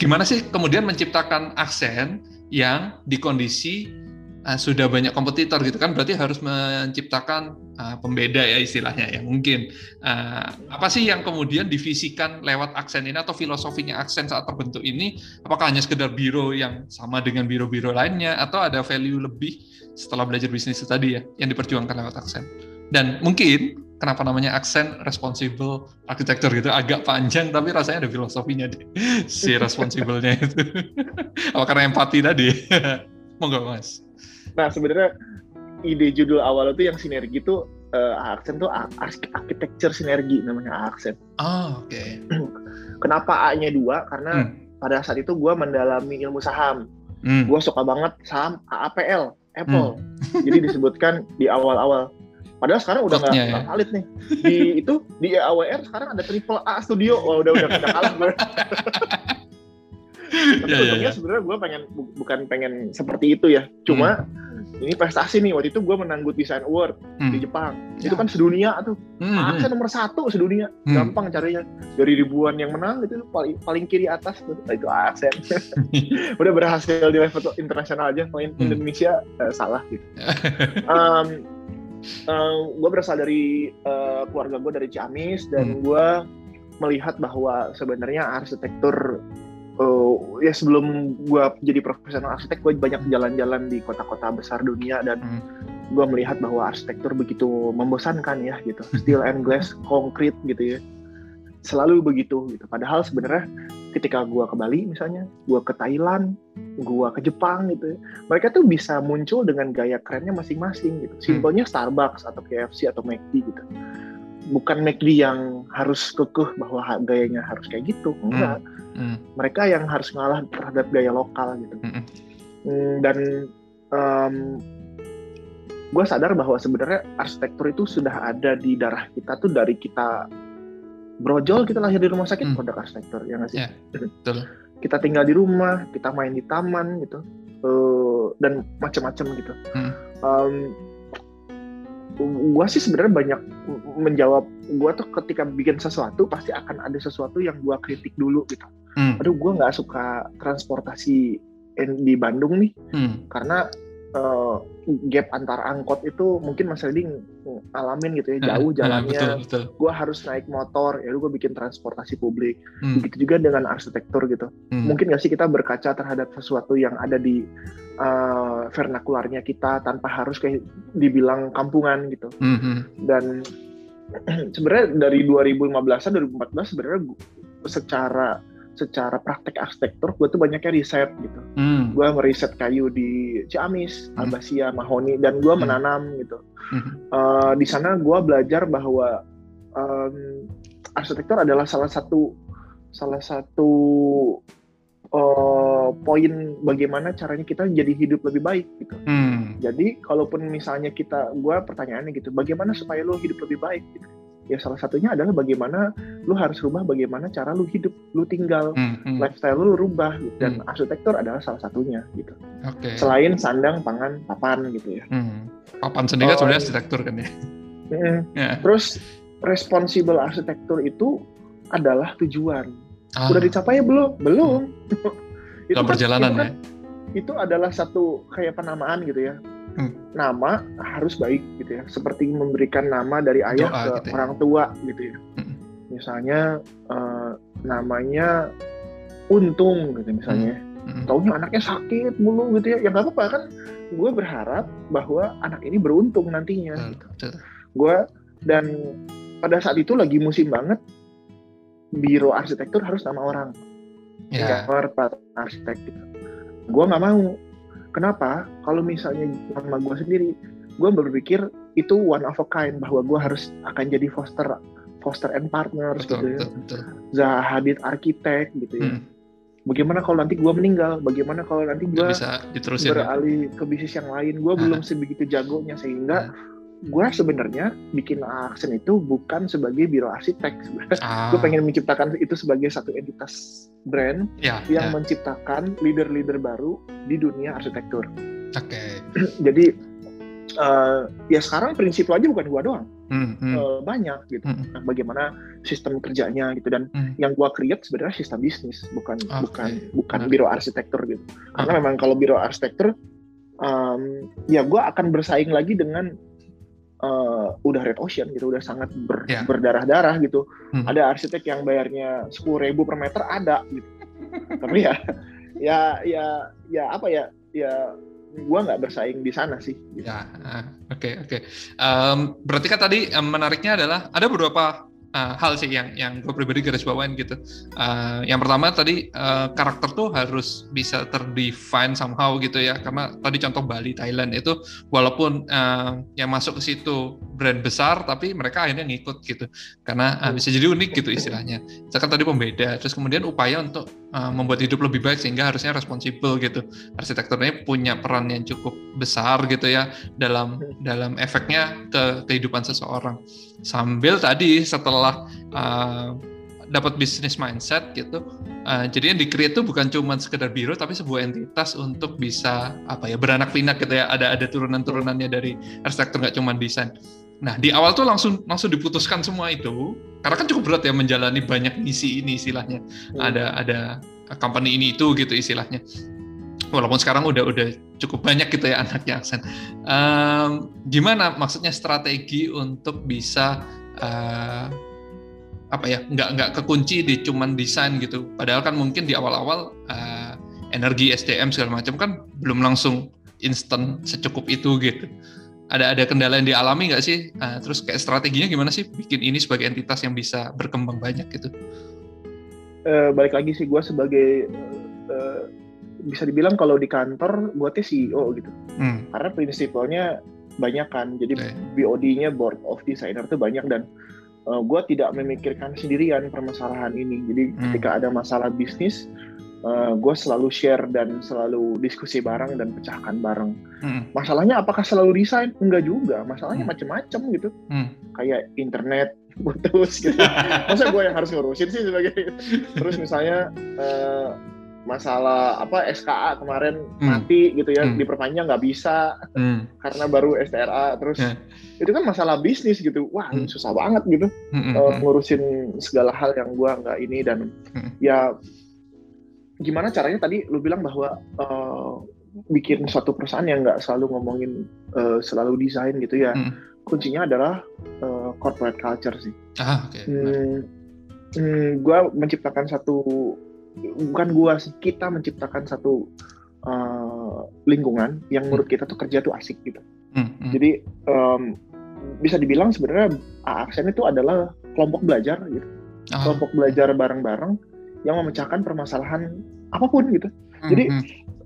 gimana sih kemudian menciptakan aksen yang di kondisi uh, sudah banyak kompetitor gitu kan berarti harus menciptakan uh, pembeda ya istilahnya ya mungkin. Uh, apa sih yang kemudian divisikan lewat aksen ini atau filosofinya aksen saat terbentuk ini? Apakah hanya sekedar biro yang sama dengan biro-biro lainnya atau ada value lebih setelah belajar bisnis itu tadi ya yang diperjuangkan lewat aksen? Dan mungkin kenapa namanya aksen responsible architecture gitu agak panjang tapi rasanya ada filosofinya deh si responsible-nya itu. Apa karena empati tadi? Monggo mas Nah sebenarnya ide judul awal itu yang sinergi itu uh, aksen tuh arsitektur sinergi namanya aksen. Oh, oke. Okay. Kenapa A-nya dua? Karena hmm. pada saat itu gue mendalami ilmu saham. Hmm. Gue suka banget saham AAPL, Apple. Hmm. Jadi disebutkan di awal-awal. Padahal sekarang udah nggak ya. valid nih. Di itu di AWR sekarang ada triple A studio. Wah udah udah, udah kalah. Tapi yeah, yeah, yeah. sebenarnya gue pengen bukan pengen seperti itu ya. Cuma hmm. ini prestasi nih waktu itu gue menanggut design award hmm. di Jepang. Yeah. Itu kan sedunia tuh. Hmm. Aksen hmm. nomor satu sedunia. Hmm. Gampang carinya. Dari ribuan yang menang itu paling paling kiri atas tuh. Nah, itu aksen. Udah berhasil di level internasional aja. Kalau hmm. Indonesia eh, salah gitu. um, uh, eh, gue berasal dari uh, keluarga gue dari Ciamis dan hmm. gue melihat bahwa sebenarnya arsitektur uh, ya sebelum gue jadi profesional arsitek gue banyak jalan-jalan di kota-kota besar dunia dan hmm. gue melihat bahwa arsitektur begitu membosankan ya gitu. Steel and glass konkret gitu ya. Selalu begitu gitu. Padahal sebenarnya ketika gue ke Bali misalnya gue ke Thailand gue ke Jepang gitu ya, mereka tuh bisa muncul dengan gaya kerennya masing-masing gitu. Hmm. simpelnya Starbucks atau KFC atau McD gitu bukan McD yang harus kekeh bahwa gayanya harus kayak gitu enggak hmm mm. mereka yang harus ngalah terhadap gaya lokal gitu mm dan um, gue sadar bahwa sebenarnya arsitektur itu sudah ada di darah kita tuh dari kita brojol kita lahir di rumah sakit mm. produk arsitektur ya nggak sih yeah, betul. kita tinggal di rumah kita main di taman gitu uh, dan macam-macam gitu mm. um, gue sih sebenarnya banyak menjawab gue tuh ketika bikin sesuatu pasti akan ada sesuatu yang gue kritik dulu gitu. Hmm. Aduh gue nggak suka transportasi di Bandung nih hmm. karena uh, gap antar angkot itu mungkin Mas Redi alamin gitu ya jauh jalannya. Gue harus naik motor ya gue bikin transportasi publik. Hmm. Begitu juga dengan arsitektur gitu. Hmm. Mungkin nggak sih kita berkaca terhadap sesuatu yang ada di uh, vernakularnya kita tanpa harus kayak dibilang kampungan gitu. Mm -hmm. Dan sebenarnya dari 2015 2014 sebenarnya secara secara praktek arsitektur gue tuh banyaknya riset gitu. Mm. Gue meriset kayu di Ciamis, mm. Albasia, Mahoni dan gue mm. menanam gitu. Mm. Uh, di sana gue belajar bahwa um, arsitektur adalah salah satu salah satu uh, poin bagaimana caranya kita jadi hidup lebih baik gitu. Hmm. Jadi kalaupun misalnya kita, gue pertanyaannya gitu, bagaimana supaya lo hidup lebih baik gitu? Ya salah satunya adalah bagaimana lo harus rubah bagaimana cara lo hidup, lo tinggal, hmm, hmm. lifestyle lo rubah gitu. dan hmm. arsitektur adalah salah satunya gitu. Okay. Selain sandang, pangan, papan gitu ya. Hmm. Papan sendiri kan oh, sebenarnya arsitektur kan ya. Mm, yeah. Terus responsible arsitektur itu adalah tujuan Ah. Udah dicapai ya belum? Belum. itu kan, perjalanan itu kan, ya. Itu adalah satu kayak penamaan gitu ya. Hmm. Nama harus baik gitu ya. Seperti memberikan nama dari ayah Doa, ke gitu ya. orang tua gitu ya. Hmm. Misalnya uh, namanya Untung gitu misalnya. Hmm. Hmm. Taunya anaknya sakit mulu gitu ya. Ya nggak apa-apa kan. Gue berharap bahwa anak ini beruntung nantinya. Hmm. Gitu. Gue dan pada saat itu lagi musim banget biro arsitektur harus nama orang yeah. Pak arsitek gitu gue nggak mau kenapa kalau misalnya nama gue sendiri gue berpikir itu one of a kind bahwa gue harus akan jadi foster foster and partners betul, gitu ya betul, betul. Zahadid arsitek gitu ya hmm. bagaimana kalau nanti gue meninggal bagaimana kalau nanti gue ya? beralih ya? ke bisnis yang lain gue belum sebegitu jagonya sehingga gue sebenarnya bikin aksen itu bukan sebagai biro arsitek ah. gue pengen menciptakan itu sebagai satu entitas brand ya, yang ya. menciptakan leader-leader baru di dunia arsitektur oke okay. jadi uh, ya sekarang prinsip lo aja bukan gue doang hmm, hmm. Uh, banyak gitu nah, bagaimana sistem kerjanya gitu dan hmm. yang gue create sebenarnya sistem bisnis bukan okay. bukan bukan biro arsitektur gitu karena hmm. memang kalau biro arsitektur um, ya gue akan bersaing lagi dengan uh, udah red ocean gitu, udah sangat ber, yeah. berdarah-darah gitu. Hmm. Ada arsitek yang bayarnya sepuluh ribu per meter ada gitu. Tapi ya, ya, ya, ya apa ya, ya gua nggak bersaing di sana sih. Gitu. Ya, oke uh, oke. Okay, okay. um, berarti kan tadi um, menariknya adalah ada beberapa uh, hal sih yang yang gue pribadi garis bawain gitu. Uh, yang pertama tadi uh, karakter tuh harus bisa terdefine somehow gitu ya. Karena tadi contoh Bali, Thailand itu walaupun uh, yang masuk ke situ brand besar, tapi mereka akhirnya ngikut gitu. Karena uh, bisa jadi unik gitu istilahnya. Misalkan tadi pembeda. Terus kemudian upaya untuk uh, membuat hidup lebih baik sehingga harusnya responsibel gitu. Arsitekturnya punya peran yang cukup besar gitu ya dalam dalam efeknya ke kehidupan seseorang sambil tadi setelah uh, dapat bisnis mindset gitu. Uh, jadi yang di create itu bukan cuma sekedar biro tapi sebuah entitas untuk bisa apa ya beranak pinak gitu ya. Ada ada turunan turunannya dari arsitektur nggak cuma desain. Nah di awal tuh langsung langsung diputuskan semua itu karena kan cukup berat ya menjalani banyak misi ini istilahnya. Hmm. ada ada company ini itu gitu istilahnya. Walaupun sekarang udah udah cukup banyak gitu ya anaknya aksen. Um, gimana maksudnya strategi untuk bisa uh, apa ya nggak nggak kekunci di cuman desain gitu. Padahal kan mungkin di awal-awal uh, energi SDM segala macam kan belum langsung instan secukup itu gitu. Ada ada kendala yang dialami nggak sih? Uh, terus kayak strateginya gimana sih bikin ini sebagai entitas yang bisa berkembang banyak gitu? Uh, balik lagi sih gue sebagai uh, bisa dibilang kalau di kantor gue tuh CEO gitu hmm. karena prinsipalnya banyak kan jadi okay. BOD-nya board of designer tuh banyak dan uh, eh, gue tidak memikirkan sendirian permasalahan ini jadi hmm. ketika ada masalah bisnis uh, eh, gue selalu share dan selalu diskusi bareng dan pecahkan bareng hmm. masalahnya apakah selalu desain enggak juga masalahnya hmm. macam-macam gitu hmm. kayak internet putus gitu masa gue yang harus ngurusin sih sebagai terus misalnya uh, masalah apa SKA kemarin hmm. mati gitu ya hmm. diperpanjang nggak bisa hmm. karena baru STRA terus yeah. itu kan masalah bisnis gitu wah hmm. susah banget gitu hmm. uh, ngurusin segala hal yang gua nggak ini dan hmm. ya gimana caranya tadi lu bilang bahwa uh, bikin suatu perusahaan yang nggak selalu ngomongin uh, selalu desain gitu ya hmm. kuncinya adalah uh, corporate culture sih ah, okay. hmm, hmm, gue menciptakan satu bukan gua sih kita menciptakan satu uh, lingkungan yang menurut kita tuh kerja tuh asik gitu. Hmm, hmm. Jadi um, bisa dibilang sebenarnya aksen itu adalah kelompok belajar gitu. Oh. Kelompok belajar bareng-bareng yang memecahkan permasalahan apa pun gitu. Hmm, Jadi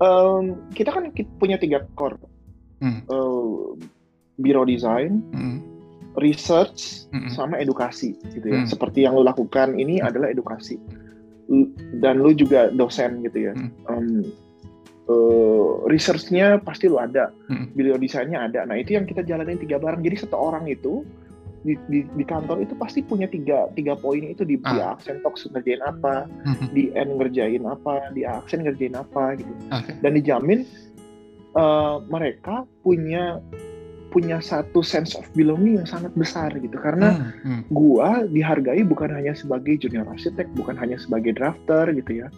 um, kita kan punya tiga core. Hmm. Uh, biro desain, hmm. research, hmm. sama edukasi gitu ya. Hmm. Seperti yang lo lakukan ini hmm. adalah edukasi dan lu juga dosen gitu ya. Hmm. Um, uh, researchnya pasti lu ada, hmm. video desainnya ada. Nah itu yang kita jalanin tiga bareng. Jadi satu orang itu di, di, di kantor itu pasti punya tiga tiga poin itu di, ah. di aksen talks ngerjain apa, hmm. di end ngerjain apa, di aksen ngerjain apa gitu. Okay. Dan dijamin uh, mereka punya punya satu sense of belonging yang sangat besar gitu karena hmm, hmm. gua dihargai bukan hanya sebagai junior arsitek bukan hanya sebagai drafter gitu ya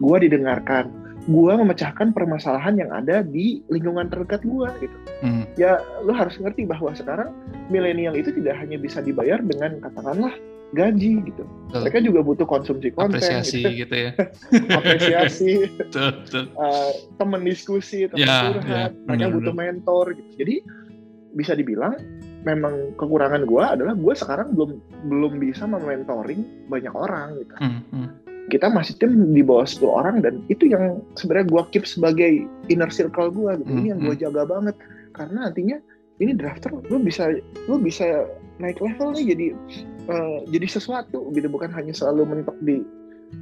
gua didengarkan gua memecahkan permasalahan yang ada di lingkungan terdekat gua gitu hmm. ya lo harus ngerti bahwa sekarang milenial itu tidak hanya bisa dibayar dengan katakanlah gaji gitu. Betul. Mereka juga butuh konsumsi konten, apresiasi gitu, gitu ya. apresiasi, betul, betul. Uh, teman diskusi, teman ya, curhat. Ya, mereka bener, butuh mentor gitu. Jadi bisa dibilang memang kekurangan gue adalah gue sekarang belum belum bisa mementoring banyak orang gitu. Hmm, hmm. Kita masih tim di bawah 10 orang dan itu yang sebenarnya gue keep sebagai inner circle gue gitu. Hmm, ini yang gue hmm. jaga banget karena nantinya ini drafter lu bisa lu bisa naik level nih jadi uh, jadi sesuatu gitu bukan hanya selalu mentok di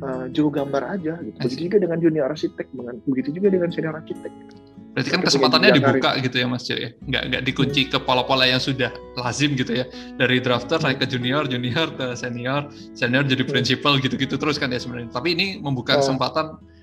uh, juru gambar aja gitu. Begitu juga dengan junior arsitek, begitu juga dengan senior arsitek. Gitu. Berarti kan kesempatannya dibuka gitu ya Mas Jo ya. Nggak nggak dikunci ke pola-pola yang sudah lazim gitu ya. Dari drafter naik ke junior, junior ke senior, senior jadi hmm. principal gitu-gitu terus kan ya sebenarnya. Tapi ini membuka oh. kesempatan uh,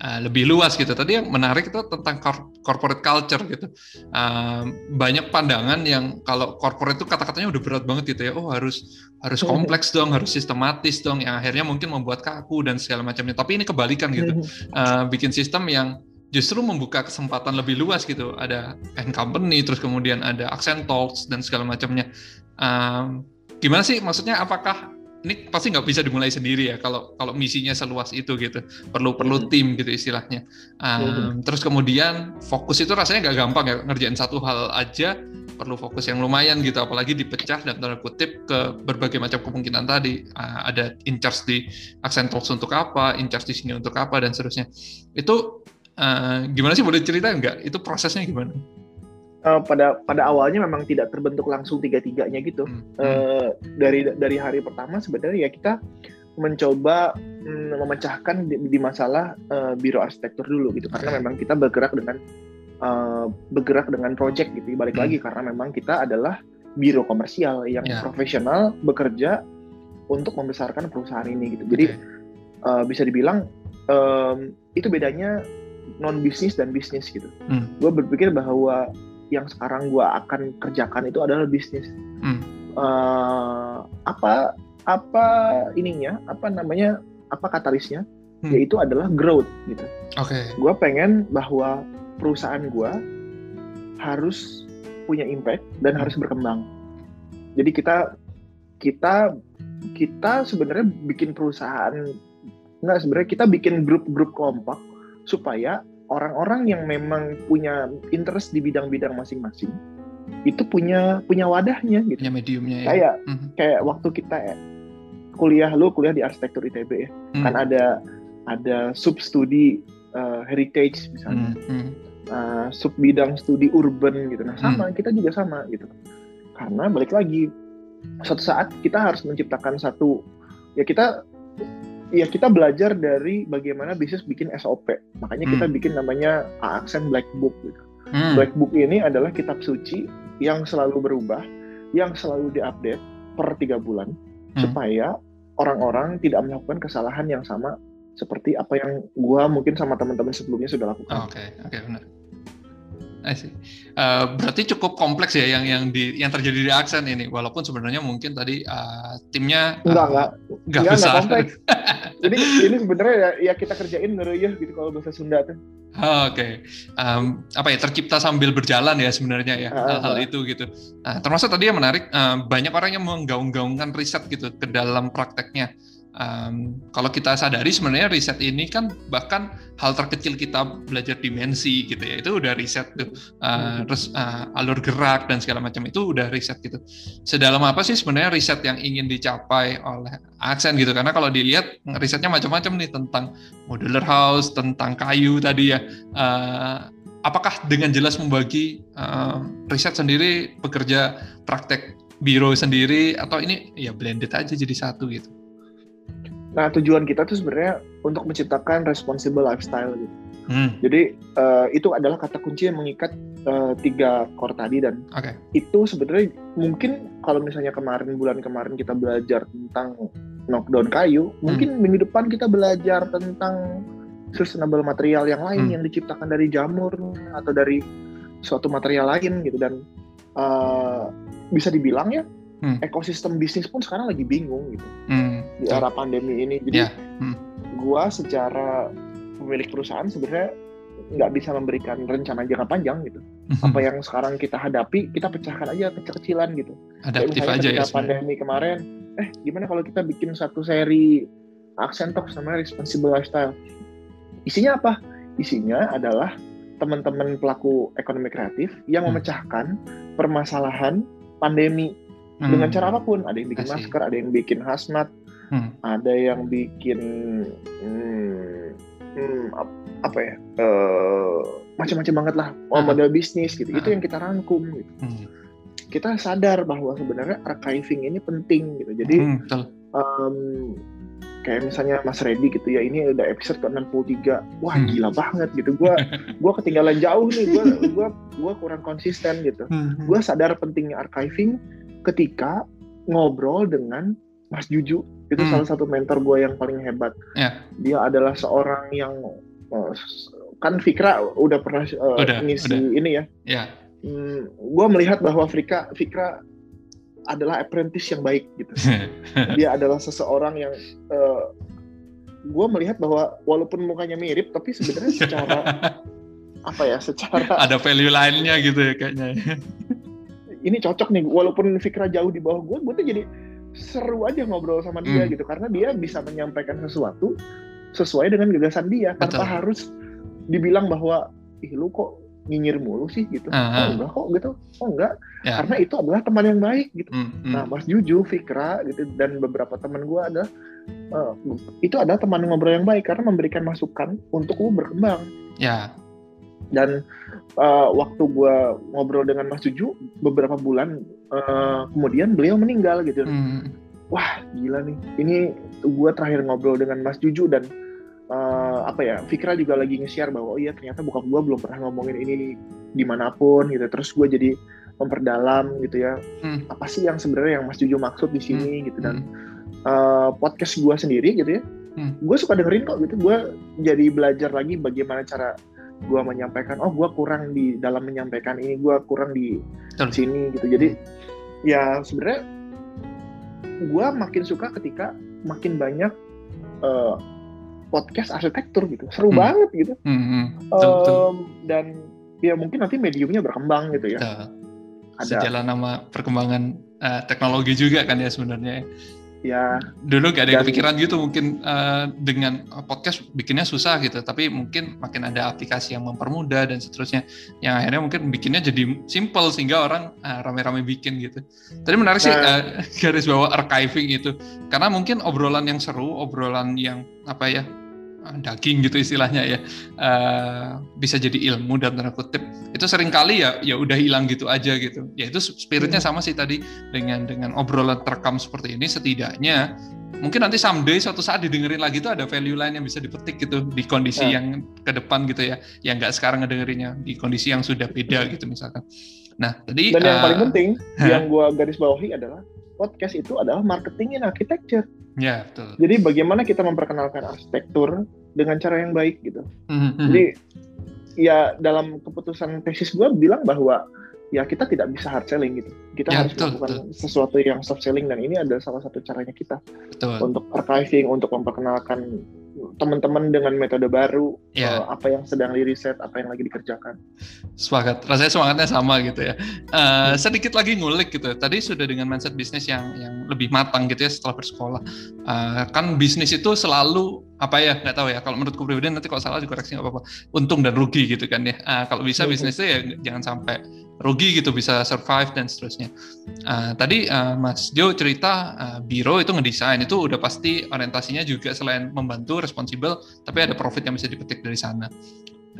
lebih luas gitu. Tadi yang menarik itu tentang corporate culture gitu. Uh, banyak pandangan yang kalau corporate itu kata-katanya udah berat banget gitu ya. Oh harus harus hmm. kompleks dong, harus sistematis dong. Yang akhirnya mungkin membuat kaku dan segala macamnya. Tapi ini kebalikan gitu. Uh, bikin sistem yang justru membuka kesempatan lebih luas gitu. Ada end company, terus kemudian ada accent talks dan segala macamnya. Um, gimana sih maksudnya? Apakah ini pasti nggak bisa dimulai sendiri ya kalau kalau misinya seluas itu gitu perlu perlu hmm. tim gitu istilahnya um, hmm. terus kemudian fokus itu rasanya nggak gampang ya ngerjain satu hal aja perlu fokus yang lumayan gitu apalagi dipecah dan tanda kutip ke berbagai macam kemungkinan tadi uh, ada in charge di accent talks untuk apa in charge di sini untuk apa dan seterusnya itu Uh, gimana sih boleh cerita nggak? Itu prosesnya gimana? Uh, pada pada awalnya memang tidak terbentuk langsung tiga tiganya gitu. Hmm. Uh, dari dari hari pertama sebenarnya ya kita mencoba mm, memecahkan di, di masalah uh, biro arsitektur dulu gitu karena memang kita bergerak dengan uh, bergerak dengan project gitu balik hmm. lagi karena memang kita adalah biro komersial yang yeah. profesional bekerja untuk membesarkan perusahaan ini gitu jadi okay. uh, bisa dibilang um, itu bedanya non bisnis dan bisnis gitu. Hmm. Gue berpikir bahwa yang sekarang gue akan kerjakan itu adalah bisnis. Hmm. Uh, apa apa ininya? Apa namanya? Apa katalisnya? Hmm. Yaitu adalah growth gitu. Okay. Gue pengen bahwa perusahaan gue harus punya impact dan harus berkembang. Jadi kita kita kita sebenarnya bikin perusahaan nggak sebenarnya kita bikin grup-grup kompak supaya orang-orang yang memang punya interest di bidang-bidang masing-masing itu punya punya wadahnya gitu. Punya mediumnya ya. Kayak mm-hmm. kayak waktu kita kuliah lu kuliah di arsitektur ITB ya. Mm. Kan ada ada sub studi uh, heritage misalnya. Mm-hmm. Uh, sub bidang studi urban gitu. Nah, sama mm. kita juga sama gitu. Karena balik lagi suatu saat kita harus menciptakan satu ya kita ya kita belajar dari bagaimana bisnis bikin SOP. Makanya hmm. kita bikin namanya Aksen Black Book gitu. Hmm. Black Book ini adalah kitab suci yang selalu berubah, yang selalu diupdate per tiga bulan hmm. supaya orang-orang tidak melakukan kesalahan yang sama seperti apa yang gue mungkin sama teman-teman sebelumnya sudah lakukan. Oke, okay, oke okay, benar. I see. Uh, berarti cukup kompleks ya yang yang di yang terjadi di aksen ini walaupun sebenarnya mungkin tadi uh, timnya uh, enggak enggak enggak, enggak besar. Enggak kompleks. Jadi ini sebenarnya ya, ya kita kerjain ya gitu kalau bahasa Sunda tuh. Oh, Oke, okay. um, apa ya tercipta sambil berjalan ya sebenarnya ya uh, hal-hal uh, itu gitu. Nah, termasuk tadi yang menarik uh, banyak orang yang menggaung-gaungkan riset gitu ke dalam prakteknya um, kalau kita sadari sebenarnya riset ini kan bahkan hal terkecil kita belajar dimensi gitu ya itu udah riset tuh uh, terus uh, alur gerak dan segala macam itu udah riset gitu. Sedalam apa sih sebenarnya riset yang ingin dicapai oleh aksen gitu? Karena kalau dilihat risetnya macam-macam nih tentang modular house tentang kayu tadi ya uh, apakah dengan jelas membagi uh, riset sendiri bekerja praktek biro sendiri atau ini ya blended aja jadi satu gitu Nah tujuan kita tuh sebenarnya untuk menciptakan responsible lifestyle gitu. Hmm. Jadi uh, itu adalah kata kunci yang mengikat uh, tiga core tadi dan okay. itu sebenarnya mungkin kalau misalnya kemarin bulan kemarin kita belajar tentang knockdown kayu, hmm. mungkin minggu depan kita belajar tentang sustainable material yang lain hmm. yang diciptakan dari jamur atau dari suatu material lain gitu dan uh, bisa dibilang ya hmm. ekosistem bisnis pun sekarang lagi bingung gitu hmm. Di era pandemi ini. Jadi yeah. hmm. gua secara pemilik perusahaan sebenarnya nggak bisa memberikan rencana jangka panjang gitu. Hmm. Apa yang sekarang kita hadapi, kita pecahkan aja kecil-kecilan gitu. Adaptif aja ya. pandemi kemarin, eh gimana kalau kita bikin satu seri aksen talk sama responsible lifestyle. Isinya apa? Isinya adalah teman-teman pelaku ekonomi kreatif yang hmm. memecahkan permasalahan pandemi hmm. dengan cara apa pun ada yang bikin Kasih. masker ada yang bikin hazmat hmm. ada yang bikin hmm, hmm, apa ya uh, macam-macam banget lah hmm. model bisnis gitu hmm. itu yang kita rangkum gitu hmm. kita sadar bahwa sebenarnya archiving ini penting gitu jadi hmm, um, kayak misalnya Mas Reddy gitu ya ini udah episode ke 63 wah hmm. gila banget gitu gua gua ketinggalan jauh nih gua gua gua kurang konsisten gitu hmm. gua sadar pentingnya archiving ketika ngobrol dengan Mas Juju itu hmm. salah satu mentor gue yang paling hebat. Yeah. Dia adalah seorang yang uh, kan Fikra udah pernah uh, udah, ngisi udah. ini ya. Yeah. Hmm, gue melihat bahwa Fikra Fikra adalah apprentice yang baik gitu. Dia adalah seseorang yang uh, gue melihat bahwa walaupun mukanya mirip tapi sebenarnya secara apa ya secara ada value lainnya gitu ya kayaknya ini cocok nih walaupun Fikra jauh di bawah gue gue tuh jadi seru aja ngobrol sama dia hmm. gitu karena dia bisa menyampaikan sesuatu sesuai dengan gagasan dia tanpa harus dibilang bahwa ih lu kok nyinyir mulu sih gitu uh -huh. oh enggak kok gitu oh enggak yeah. karena itu adalah teman yang baik gitu mm -hmm. nah Mas Juju Fikra gitu dan beberapa teman gue ada uh, itu adalah teman ngobrol yang baik karena memberikan masukan untuk lu berkembang ya dan uh, waktu gue ngobrol dengan Mas Juju beberapa bulan uh, kemudian beliau meninggal gitu hmm. wah gila nih ini gue terakhir ngobrol dengan Mas Juju dan uh, apa ya Fikra juga lagi nge-share bahwa oh iya ternyata buka gue belum pernah ngomongin ini di mana pun gitu terus gue jadi memperdalam gitu ya hmm. apa sih yang sebenarnya yang Mas Juju maksud di sini hmm. gitu dan uh, podcast gue sendiri gitu ya hmm. gue suka dengerin kok gitu gue jadi belajar lagi bagaimana cara gue menyampaikan oh gue kurang di dalam menyampaikan ini gue kurang di Betul. sini gitu jadi ya sebenarnya gue makin suka ketika makin banyak uh, podcast arsitektur gitu seru hmm. banget gitu hmm, hmm. Betul, um, betul. dan ya mungkin nanti mediumnya berkembang gitu ya Betul. ada sejalan nama perkembangan uh, teknologi juga kan ya sebenarnya ya. Dulu gak ada kepikiran gitu mungkin uh, dengan podcast bikinnya susah gitu tapi mungkin makin ada aplikasi yang mempermudah dan seterusnya yang akhirnya mungkin bikinnya jadi simple sehingga orang uh, rame-rame bikin gitu. Tadi menarik nah, sih uh, garis bawah archiving itu karena mungkin obrolan yang seru obrolan yang apa ya daging gitu istilahnya ya. Uh, bisa jadi ilmu dan tanda kutip. Itu sering kali ya ya udah hilang gitu aja gitu. Ya itu spiritnya hmm. sama sih tadi dengan dengan obrolan terekam seperti ini. Setidaknya mungkin nanti someday suatu saat didengerin lagi itu ada value lain yang bisa dipetik gitu di kondisi hmm. yang ke depan gitu ya. Yang nggak sekarang ngedengerinnya di kondisi yang sudah beda gitu misalkan. Nah tadi dan yang uh, paling penting yang gua garis bawahi adalah podcast itu adalah marketing in architecture. Ya, betul. Jadi bagaimana kita memperkenalkan arsitektur dengan cara yang baik gitu. Mm-hmm. Jadi ya dalam keputusan tesis gue bilang bahwa ya kita tidak bisa hard selling gitu. Kita ya, harus betul, melakukan betul. sesuatu yang soft selling dan ini adalah salah satu caranya kita betul. untuk archiving, untuk memperkenalkan teman-teman dengan metode baru ya. uh, apa yang sedang di riset apa yang lagi dikerjakan. Semangat rasanya semangatnya sama gitu ya. Uh, sedikit lagi ngulik gitu tadi sudah dengan mindset bisnis yang yang lebih matang gitu ya setelah bersekolah. Uh, kan bisnis itu selalu apa ya nggak tahu ya. Kalau menurutku pribadi nanti kalau salah dikoreksi nggak apa-apa. Untung dan rugi gitu kan ya. Uh, kalau bisa bisnisnya ya jangan sampai rugi gitu bisa survive dan seterusnya. Uh, tadi uh, Mas Jo cerita uh, biro itu ngedesain itu udah pasti orientasinya juga selain membantu responsible tapi ada profit yang bisa dipetik dari sana.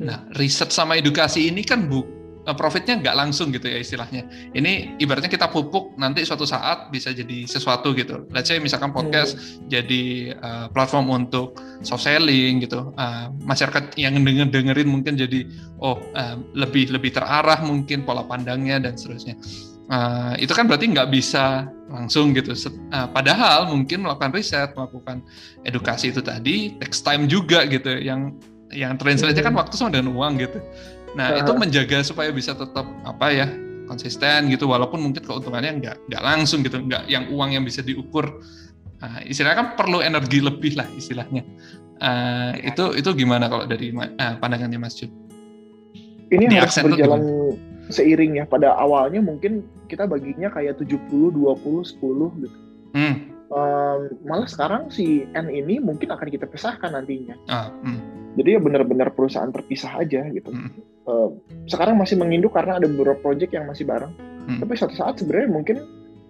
Nah riset sama edukasi ini kan bu profitnya nggak langsung gitu ya istilahnya. Ini ibaratnya kita pupuk nanti suatu saat bisa jadi sesuatu gitu. Let's say misalkan podcast hmm. jadi uh, platform untuk soft selling gitu. Uh, masyarakat yang denger dengerin mungkin jadi oh uh, lebih lebih terarah mungkin pola pandangnya dan seterusnya. Uh, itu kan berarti nggak bisa langsung gitu. Uh, padahal mungkin melakukan riset, melakukan edukasi itu tadi takes time juga gitu. Yang yang translate kan hmm. waktu sama dengan uang gitu. Nah, uh. itu menjaga supaya bisa tetap apa ya konsisten gitu walaupun mungkin keuntungannya nggak nggak langsung gitu nggak yang uang yang bisa diukur uh, istilahnya kan perlu energi lebih lah istilahnya uh, ya. itu itu gimana kalau dari uh, pandangannya Mas Jun? Ini Di harus berjalan seiring ya pada awalnya mungkin kita baginya kayak 70 20 10 gitu. Hmm. Um, malah sekarang si N ini mungkin akan kita pisahkan nantinya. Ah, hmm jadi ya benar-benar perusahaan terpisah aja gitu. Hmm. Uh, sekarang masih menginduk karena ada beberapa project yang masih bareng. Hmm. Tapi suatu saat sebenarnya mungkin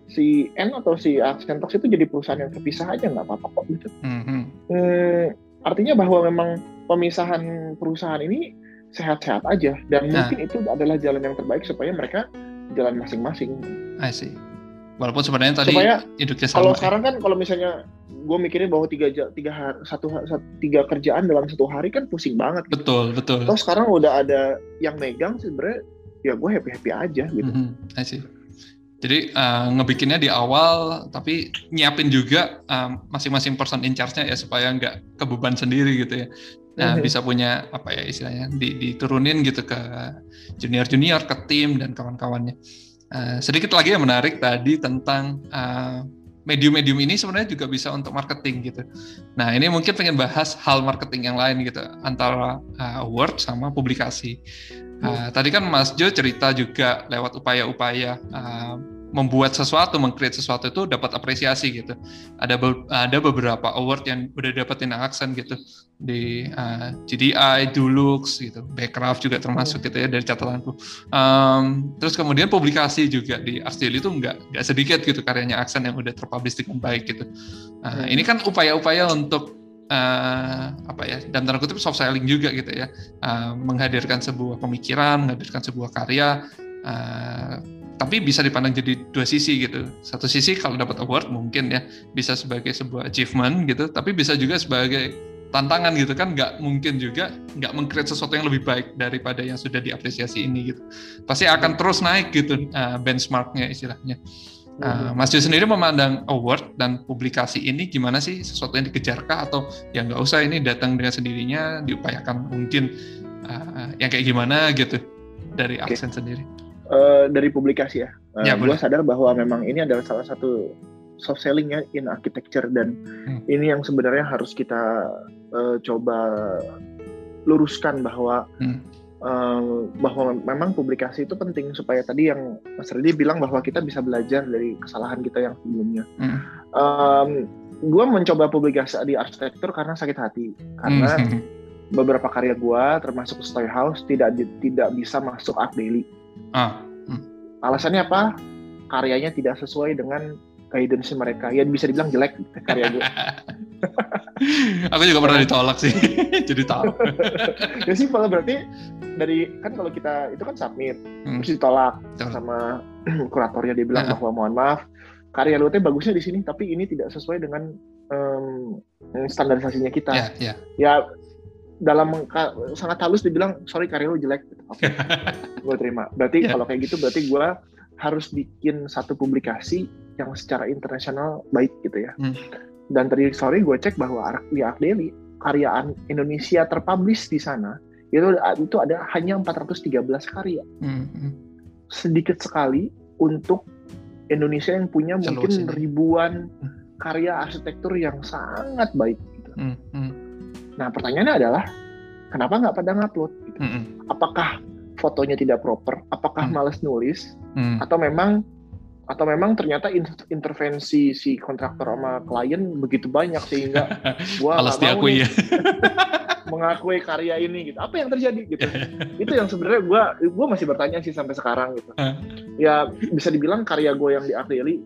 si N atau si Accentox itu jadi perusahaan yang terpisah aja nggak apa-apa kok gitu. Hmm. Hmm, artinya bahwa memang pemisahan perusahaan ini sehat-sehat aja dan nah. mungkin itu adalah jalan yang terbaik supaya mereka jalan masing-masing. I see. Walaupun sebenarnya tadi supaya Kalau ya. sekarang kan kalau misalnya gue mikirin bahwa tiga tiga hari, satu, satu tiga kerjaan dalam satu hari kan pusing banget. Gitu. Betul betul. Terus sekarang udah ada yang megang sebenarnya ya gue happy happy aja gitu. I see. Jadi uh, ngebikinnya di awal, tapi nyiapin juga uh, masing-masing person in charge-nya ya supaya nggak kebeban sendiri gitu ya. Nah, mm-hmm. bisa punya apa ya istilahnya di, diturunin gitu ke junior-junior, ke tim dan kawan-kawannya. Uh, sedikit lagi yang menarik tadi tentang uh, medium-medium ini sebenarnya juga bisa untuk marketing gitu. Nah ini mungkin pengen bahas hal marketing yang lain gitu antara uh, word sama publikasi. Uh, tadi kan Mas Jo cerita juga lewat upaya-upaya uh, membuat sesuatu, mengcreate sesuatu itu dapat apresiasi gitu. Ada be ada beberapa award yang udah dapetin aksen gitu di uh, GDI, Dulux gitu, Backcraft juga termasuk gitu ya dari catatanku. Um, terus kemudian publikasi juga di Ars itu nggak nggak sedikit gitu karyanya aksen yang udah terpublish dengan baik gitu. Uh, ini kan upaya-upaya untuk uh, apa ya dan tanda kutip soft selling juga gitu ya uh, menghadirkan sebuah pemikiran menghadirkan sebuah karya uh, tapi bisa dipandang jadi dua sisi gitu. Satu sisi kalau dapat award mungkin ya bisa sebagai sebuah achievement gitu, tapi bisa juga sebagai tantangan gitu kan nggak mungkin juga nggak mengcreate sesuatu yang lebih baik daripada yang sudah diapresiasi ini gitu. Pasti akan terus naik gitu uh, benchmarknya istilahnya. Uh, Mas Jo sendiri memandang award dan publikasi ini gimana sih sesuatu yang dikejarkah atau yang nggak usah ini datang dengan sendirinya diupayakan mungkin uh, yang kayak gimana gitu dari okay. aksen sendiri? Uh, dari publikasi ya. Uh, ya gue sadar bahwa memang ini adalah salah satu soft selling ya in architecture dan hmm. ini yang sebenarnya harus kita uh, coba luruskan bahwa hmm. uh, bahwa memang publikasi itu penting supaya tadi yang Mas Redi bilang bahwa kita bisa belajar dari kesalahan kita yang sebelumnya. Hmm. Um, gue mencoba publikasi di arsitektur karena sakit hati karena hmm. beberapa karya gue termasuk Stoy House tidak tidak bisa masuk Art Daily Ah. Hmm. Alasannya apa? Karyanya tidak sesuai dengan guidance mereka. Ya bisa dibilang jelek karya gue. Aku juga pernah ditolak sih, jadi tahu. ya sih kalau berarti dari kan kalau kita itu kan submit, hmm. terus ditolak Betul. sama kuratornya dia bilang bahwa mohon maaf karya lu teh bagusnya di sini tapi ini tidak sesuai dengan um, standarisasinya kita. Yeah, yeah. Ya dalam sangat halus dibilang sorry karya lu jelek gitu. Okay. gue terima. Berarti yeah. kalau kayak gitu berarti gue harus bikin satu publikasi yang secara internasional baik gitu ya. Hmm. Dan tadi sorry gue cek bahwa di Daily karya Indonesia terpublish di sana itu itu ada hanya 413 karya. Hmm. hmm. Sedikit sekali untuk Indonesia yang punya mungkin ribuan hmm. karya arsitektur yang sangat baik. Gitu. Hmm. Hmm. Nah pertanyaannya adalah kenapa nggak pada ngupload? Gitu. Hmm. Apakah fotonya tidak proper? Apakah hmm. males nulis? Hmm. Atau memang atau memang ternyata intervensi si kontraktor sama klien begitu banyak sehingga gua mau nih, ya. mengakui karya ini gitu apa yang terjadi gitu itu yang sebenarnya gua gua masih bertanya sih sampai sekarang gitu ya bisa dibilang karya gue yang diakui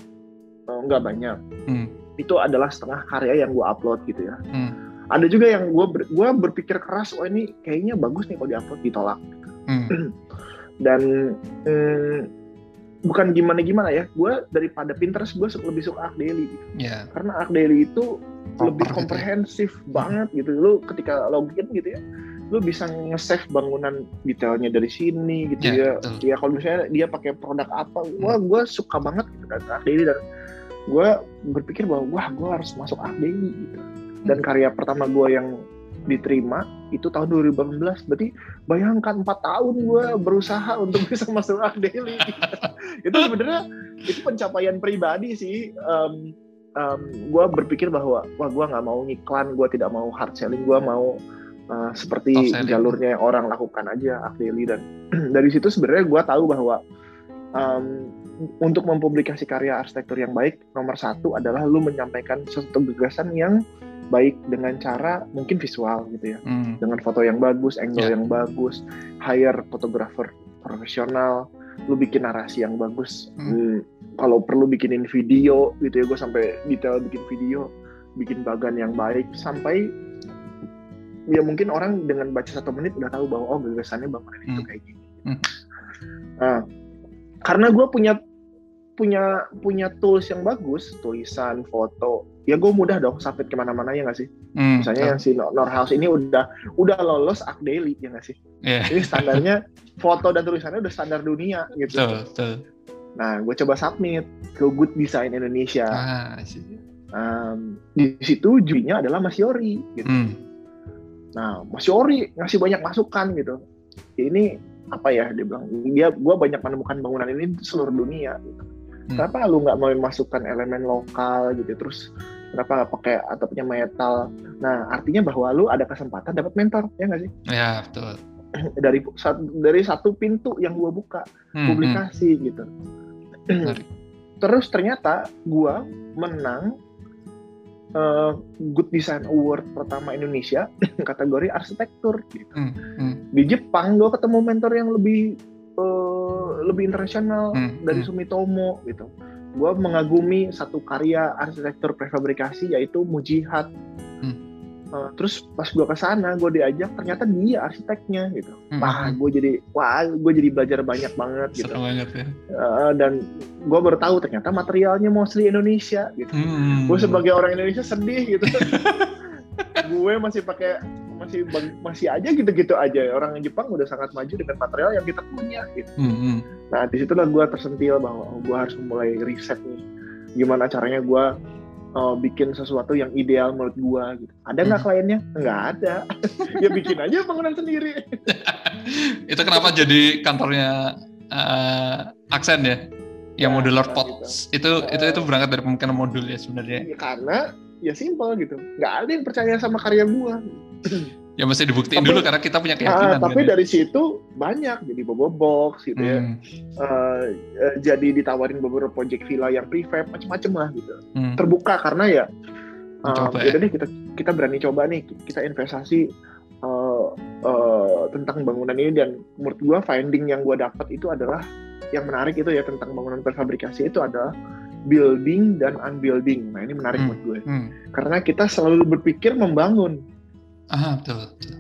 uh, nggak banyak hmm. itu adalah setengah karya yang gua upload gitu ya hmm. Ada juga yang gue ber, gua berpikir keras oh ini kayaknya bagus nih kalau diupload ditolak hmm. dan hmm, bukan gimana gimana ya gue daripada Pinterest gue lebih suka Arc Daily gitu yeah. karena Arc Daily itu Proper lebih gitu. komprehensif banget gitu lu ketika login gitu ya lu bisa nge-save bangunan detailnya dari sini gitu Yeah, ya betul. ya kalau misalnya dia pakai produk apa wah gue suka banget gitu kan Arc Daily dan gue berpikir bahwa wah gue harus masuk Arc Daily gitu dan karya pertama gue yang diterima itu tahun 2018 berarti bayangkan empat tahun gue berusaha untuk bisa masuk Arc Daily itu sebenarnya itu pencapaian pribadi sih. Um, um, gue berpikir bahwa wah gue nggak mau ngiklan gue tidak mau hard selling gue mau uh, seperti jalurnya yang orang lakukan aja Arc Daily dan dari situ sebenarnya gue tahu bahwa um, untuk mempublikasi karya arsitektur yang baik nomor satu adalah lu menyampaikan sesuatu gagasan yang baik dengan cara mungkin visual gitu ya hmm. dengan foto yang bagus angle Yeah. yang bagus hire fotografer profesional lu bikin narasi yang bagus Hmm. Hmm, kalau perlu bikinin video gitu ya gue sampai detail bikin video bikin bagan yang baik sampai ya mungkin orang dengan baca satu menit udah tahu bahwa oh gagasannya bangunan itu Hmm. kayak gini Hmm. nah karena gue punya punya punya tools yang bagus tulisan foto ya gue mudah dong submit ke mana-mana ya nggak sih Hmm, misalnya yang si Norhouse ini udah udah lolos Arc Daily ya nggak sih yeah. ini standarnya foto dan tulisannya udah standar dunia gitu betul, betul. nah gue coba submit ke Good Design Indonesia Ah, um, di situ jurinya adalah Mas Yori gitu Hmm. nah Mas Yori ngasih banyak masukan gitu ini apa ya dia bilang dia gue banyak menemukan bangunan ini di seluruh dunia gitu. Hmm. kenapa lu nggak mau memasukkan elemen lokal gitu terus kenapa nggak pakai atapnya metal nah artinya bahwa lu ada kesempatan dapat mentor ya nggak sih Ya, betul. dari satu dari satu pintu yang gua buka Hmm, publikasi gitu Menarik. terus ternyata gua menang eh, Good Design Award pertama Indonesia kategori arsitektur gitu. Hmm, hmm, di Jepang gua ketemu mentor yang lebih eh, lebih internasional Hmm, dari hmm. Sumitomo gitu gua mengagumi satu karya arsitektur prefabrikasi yaitu Mujihat Hmm. Eh, terus pas gua ke sana gua diajak ternyata dia arsiteknya gitu hmm, wah gue jadi wah gue jadi belajar banyak banget gitu banget ya. Eh, dan gue baru tahu ternyata materialnya mostly Indonesia gitu Hmm. gue sebagai orang Indonesia sedih gitu gue masih pakai masih masih aja gitu-gitu aja. Orang Jepang udah sangat maju dengan material yang kita punya gitu. Hmm, hmm. nah di situlah gue tersentil bahwa oh, gue harus mulai riset nih. Gimana caranya gue uh, bikin sesuatu yang ideal menurut gue gitu. Ada nggak Hmm. kliennya? Nggak ada. Ya bikin aja bangunan sendiri. Itu kenapa jadi kantornya eh, aksen ya? Yang Ya, modular nah, pots. itu itu itu berangkat dari pemikiran modul ya sebenarnya. Ya, karena ya simpel gitu. Nggak ada yang percaya sama karya gue ya mesti dibuktiin Tapi- dulu karena kita punya Ah, keyakinan tapi kan ya. dari situ banyak jadi bobo box gitu ya Hmm, eh, jadi ditawarin beberapa project villa yang prefab macam-macam lah gitu hmm. terbuka karena ya um, ya ya. deh kita kita berani coba nih kita investasi uh, uh, tentang bangunan ini dan menurut gua finding yang gua dapat itu adalah yang menarik itu ya tentang bangunan prefabrikasi itu adalah building dan unbuilding nah ini menarik Hmm. buat gue Hmm. karena kita selalu berpikir membangun Ah, betul. betul.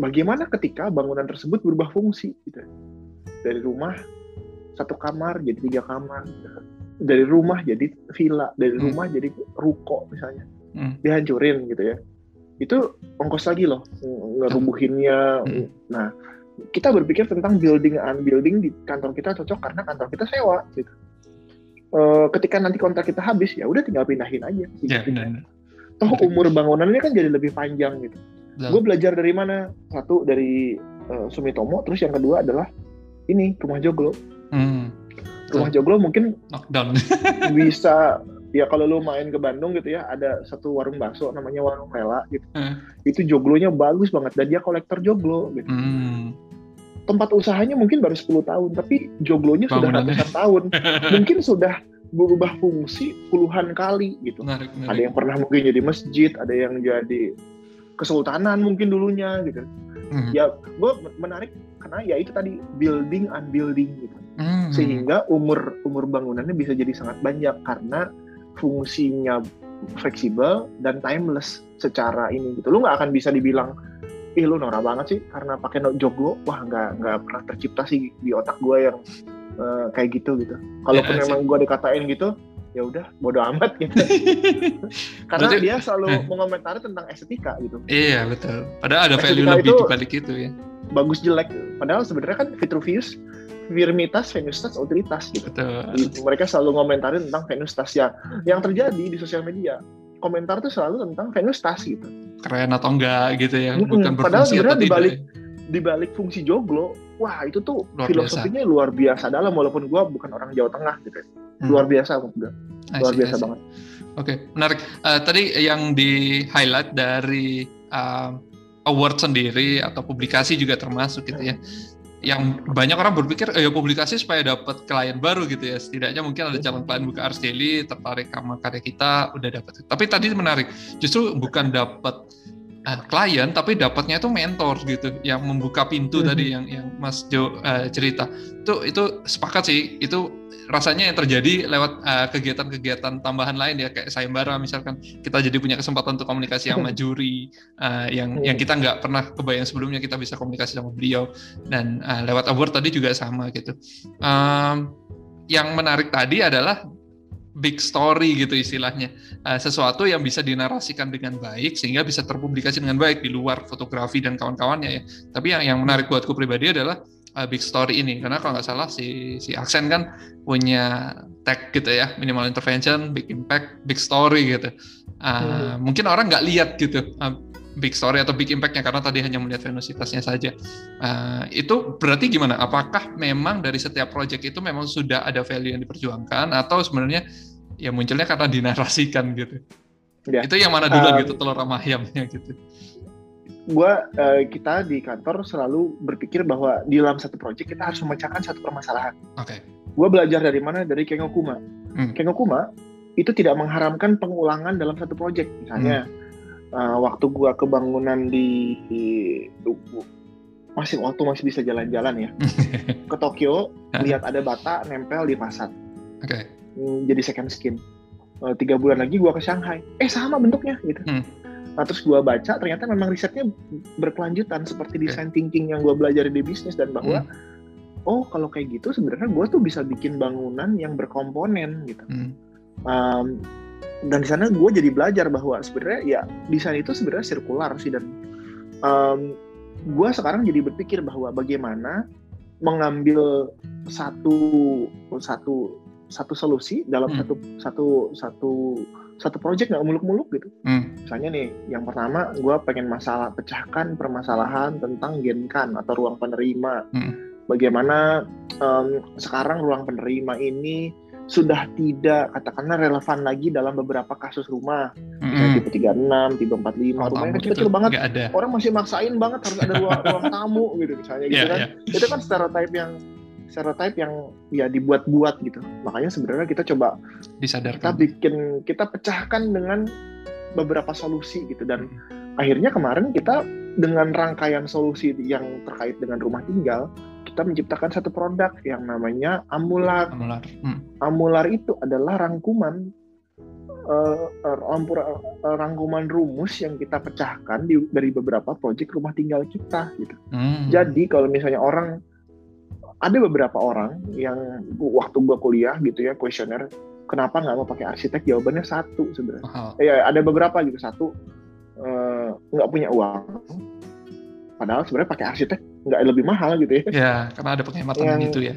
bagaimana ketika bangunan tersebut berubah fungsi gitu dari rumah satu kamar jadi tiga kamar dari rumah jadi villa dari Hmm. rumah jadi ruko misalnya Hmm. dihancurin gitu ya itu ongkos lagi loh ng- ngerubuhinnya Hmm. nah kita berpikir tentang building unbuilding di kantor kita cocok karena kantor kita sewa gitu. Uh, ketika nanti kontrak kita habis ya udah tinggal pindahin aja. Ya, benar. Toh umur bangunannya kan jadi lebih panjang gitu. Gue belajar dari mana? Satu dari uh, Sumitomo, terus yang kedua adalah ini rumah joglo. Hmm. Rumah joglo mungkin knockdown bisa ya kalau lu main ke Bandung gitu ya ada satu warung bakso namanya warung rela gitu hmm. itu joglonya bagus banget dan dia kolektor joglo gitu hmm. Tempat usahanya mungkin baru 10 tahun tapi joglonya sudah ratusan tahun mungkin sudah berubah fungsi puluhan kali gitu menarik, menarik. ada yang pernah mungkin jadi masjid ada yang jadi kesultanan mungkin dulunya gitu hmm. ya gue menarik karena ya itu tadi building unbuilding gitu hmm. sehingga umur umur bangunannya bisa jadi sangat banyak karena fungsinya fleksibel dan timeless secara ini gitu. Lu nggak akan bisa dibilang, ih lu norak banget sih karena pakai joglo. Wah nggak nggak pernah tercipta sih di otak gue yang uh, kayak gitu gitu. Kalaupun ya, memang gue dikatain gitu, ya udah bodo amat gitu. karena Berarti, dia selalu eh. mengomentari tentang estetika gitu. Iya betul. Padahal ada value lebih di balik itu ya. Bagus jelek. Padahal sebenarnya kan Vitruvius Virmitas, Venustas, Utilitas gitu. Betul. Mereka selalu ngomentarin tentang Venustas ya. Yang terjadi di sosial media, komentar tuh selalu tentang Venustas gitu. Keren atau enggak gitu ya, bukan hmm, Padahal sebenarnya dibalik dibalik fungsi joglo, wah itu tuh luar filosofinya biasa. luar biasa dalam walaupun gue bukan orang Jawa Tengah gitu. Hmm. Luar biasa gue. Luar biasa banget. Oke, okay, menarik. Uh, tadi yang di highlight dari uh, award sendiri atau publikasi juga termasuk gitu ya yang banyak orang berpikir eh, ya publikasi supaya dapat klien baru gitu ya. Setidaknya mungkin ada calon klien buka Ars Daily tertarik sama karya kita udah dapat tapi tadi menarik justru bukan dapat uh, klien tapi dapatnya itu mentor gitu yang membuka pintu mm -hmm. tadi yang yang Mas Jo uh, cerita. Itu itu sepakat sih itu rasanya yang terjadi lewat kegiatan kegiatan-kegiatan tambahan lain ya kayak sayembara misalkan. Kita jadi punya kesempatan untuk komunikasi sama juri uh, yang yang kita nggak pernah kebayang sebelumnya kita bisa komunikasi sama beliau. Dan uh, lewat award tadi juga sama gitu. Um, yang menarik tadi adalah big story gitu istilahnya uh, sesuatu yang bisa dinarasikan dengan baik sehingga bisa terpublikasi dengan baik di luar fotografi dan kawan-kawannya ya tapi yang yang menarik buatku pribadi adalah uh, big story ini karena kalau nggak salah si si aksen kan punya tag gitu ya minimal intervention big impact big story gitu uh, hmm. mungkin orang nggak lihat gitu uh, big story atau big impactnya karena tadi hanya melihat venositasnya saja. Uh, itu berarti gimana? Apakah memang dari setiap project itu memang sudah ada value yang diperjuangkan atau sebenarnya ya munculnya karena dinarasikan gitu? Ya. Itu yang mana dulu um, gitu telur sama ayamnya gitu? Gua uh, kita di kantor selalu berpikir bahwa di dalam satu project kita harus memecahkan satu permasalahan. Oke. Okay. Gue belajar dari mana? Dari Kengokuma. Hmm. Kengokuma itu tidak mengharamkan pengulangan dalam satu project. Misalnya hmm uh, waktu gua kebangunan di, di masih waktu masih bisa jalan-jalan ya ke Tokyo lihat ada bata nempel di pasar okay. Hmm, jadi second skin uh, tiga bulan lagi gua ke Shanghai eh sama bentuknya gitu hmm. nah terus gua baca ternyata memang risetnya berkelanjutan seperti design thinking yang gua belajar di bisnis dan bahwa hmm. oh kalau kayak gitu sebenarnya gua tuh bisa bikin bangunan yang berkomponen gitu hmm. um, dan di sana gue jadi belajar bahwa sebenarnya ya desain itu sebenarnya sirkular sih dan um, gue sekarang jadi berpikir bahwa bagaimana mengambil satu satu satu solusi dalam hmm. satu satu satu satu project nggak muluk-muluk gitu. Hmm. Misalnya nih, yang pertama gue pengen masalah pecahkan permasalahan tentang genkan atau ruang penerima. Hmm. Bagaimana um, sekarang ruang penerima ini sudah tidak katakanlah relevan lagi dalam beberapa kasus rumah misalnya tipe 36, tipe 45 oh, rumahnya kecil-kecil banget ada. orang masih maksain banget harus ada ruang, ruang tamu gitu misalnya gitu yeah, kan yeah. itu kan stereotype yang stereotype yang ya dibuat-buat gitu makanya sebenarnya kita coba disadarkan kita bikin kita pecahkan dengan beberapa solusi gitu dan hmm. akhirnya kemarin kita dengan rangkaian solusi yang terkait dengan rumah tinggal kita menciptakan satu produk yang namanya Amular. Amular, hmm. Amular itu adalah rangkuman uh, uh, rangkuman rumus yang kita pecahkan di, dari beberapa proyek rumah tinggal kita. Gitu. Hmm. Jadi kalau misalnya orang ada beberapa orang yang waktu gua kuliah gitu ya kuesioner kenapa nggak mau pakai arsitek jawabannya satu sebenarnya. Oh. Ya ada beberapa gitu satu nggak uh, punya uang padahal sebenarnya pakai arsitek nggak lebih mahal gitu ya. Ya, karena ada penghematan Yang- itu ya.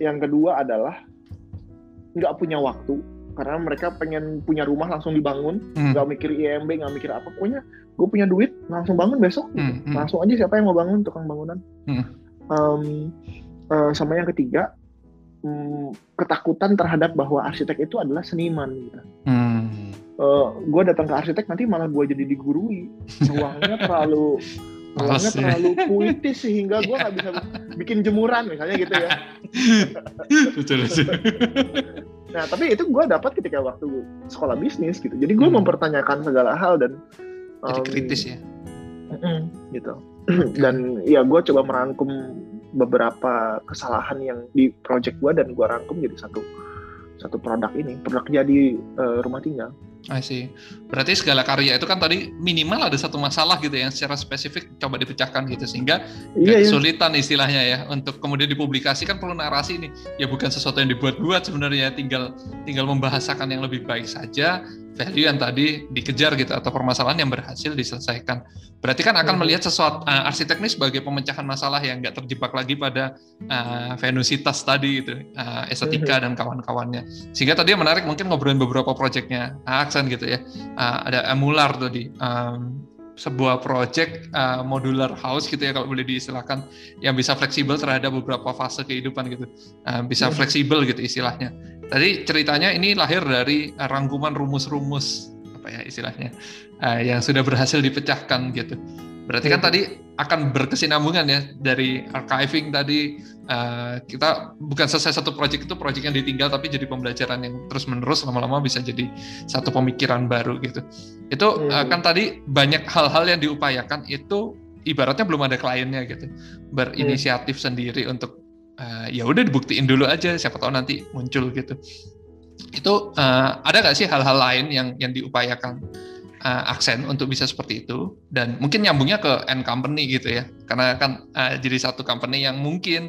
Yang kedua adalah nggak punya waktu karena mereka pengen punya rumah langsung dibangun, Hmm, nggak mikir IMB, nggak mikir apa. Pokoknya gue punya duit langsung bangun besok. gitu. hmm, hmm. Langsung aja siapa yang mau bangun tukang bangunan. Hmm. Em, eh, sama yang ketiga mm, ketakutan terhadap bahwa arsitek itu adalah seniman. Gitu. Hmm. gue datang ke arsitek nanti malah gue jadi digurui ruangnya terlalu ruangnya ya. terlalu puitis sehingga gue nggak bisa bikin jemuran misalnya gitu ya betul, betul. nah tapi itu gue dapat ketika waktu sekolah bisnis gitu jadi gue Hmm. mempertanyakan segala hal dan Jadi em, kritis ya. gitu dan ya gue coba merangkum beberapa kesalahan yang di project gue dan gue rangkum jadi satu satu produk ini. Produk jadi eh, rumah tinggal I see. Berarti segala karya itu kan tadi minimal ada satu masalah gitu ya, yang secara spesifik coba dipecahkan gitu sehingga iya iya. kesulitan istilahnya ya. Untuk kemudian dipublikasikan perlu narasi nih ya bukan sesuatu yang dibuat-buat sebenarnya tinggal tinggal membahasakan yang lebih baik saja. Value yang tadi dikejar gitu atau permasalahan yang berhasil diselesaikan. Berarti kan akan Mhm. melihat sesuatu uh, arsitek ini sebagai pemecahan masalah yang nggak terjebak lagi pada uh, venusitas tadi gitu uh, estetika dan kawan-kawannya. Sehingga tadi yang menarik mungkin ngobrolin beberapa proyeknya Aksen gitu ya Uh, ada Emular tadi um, sebuah project uh, modular house gitu ya kalau boleh diistilahkan yang bisa fleksibel terhadap beberapa fase kehidupan gitu Uh, bisa Hmm. fleksibel gitu istilahnya tadi ceritanya ini lahir dari uh, rangkuman rumus-rumus apa ya istilahnya uh, yang sudah berhasil dipecahkan gitu berarti kan Hmm. tadi akan berkesinambungan ya dari archiving tadi uh, kita bukan selesai satu project itu project yang ditinggal tapi jadi pembelajaran yang terus menerus lama-lama bisa jadi satu pemikiran baru gitu. Itu uh, Hmm. kan tadi banyak hal-hal yang diupayakan itu ibaratnya belum ada kliennya gitu. Berinisiatif sendiri untuk uh, ya udah dibuktiin dulu aja siapa tahu nanti muncul gitu. Itu uh, ada nggak sih hal-hal lain yang yang diupayakan uh, aksen untuk bisa seperti itu. Dan mungkin nyambungnya ke end company gitu ya. Karena kan uh, jadi satu company yang mungkin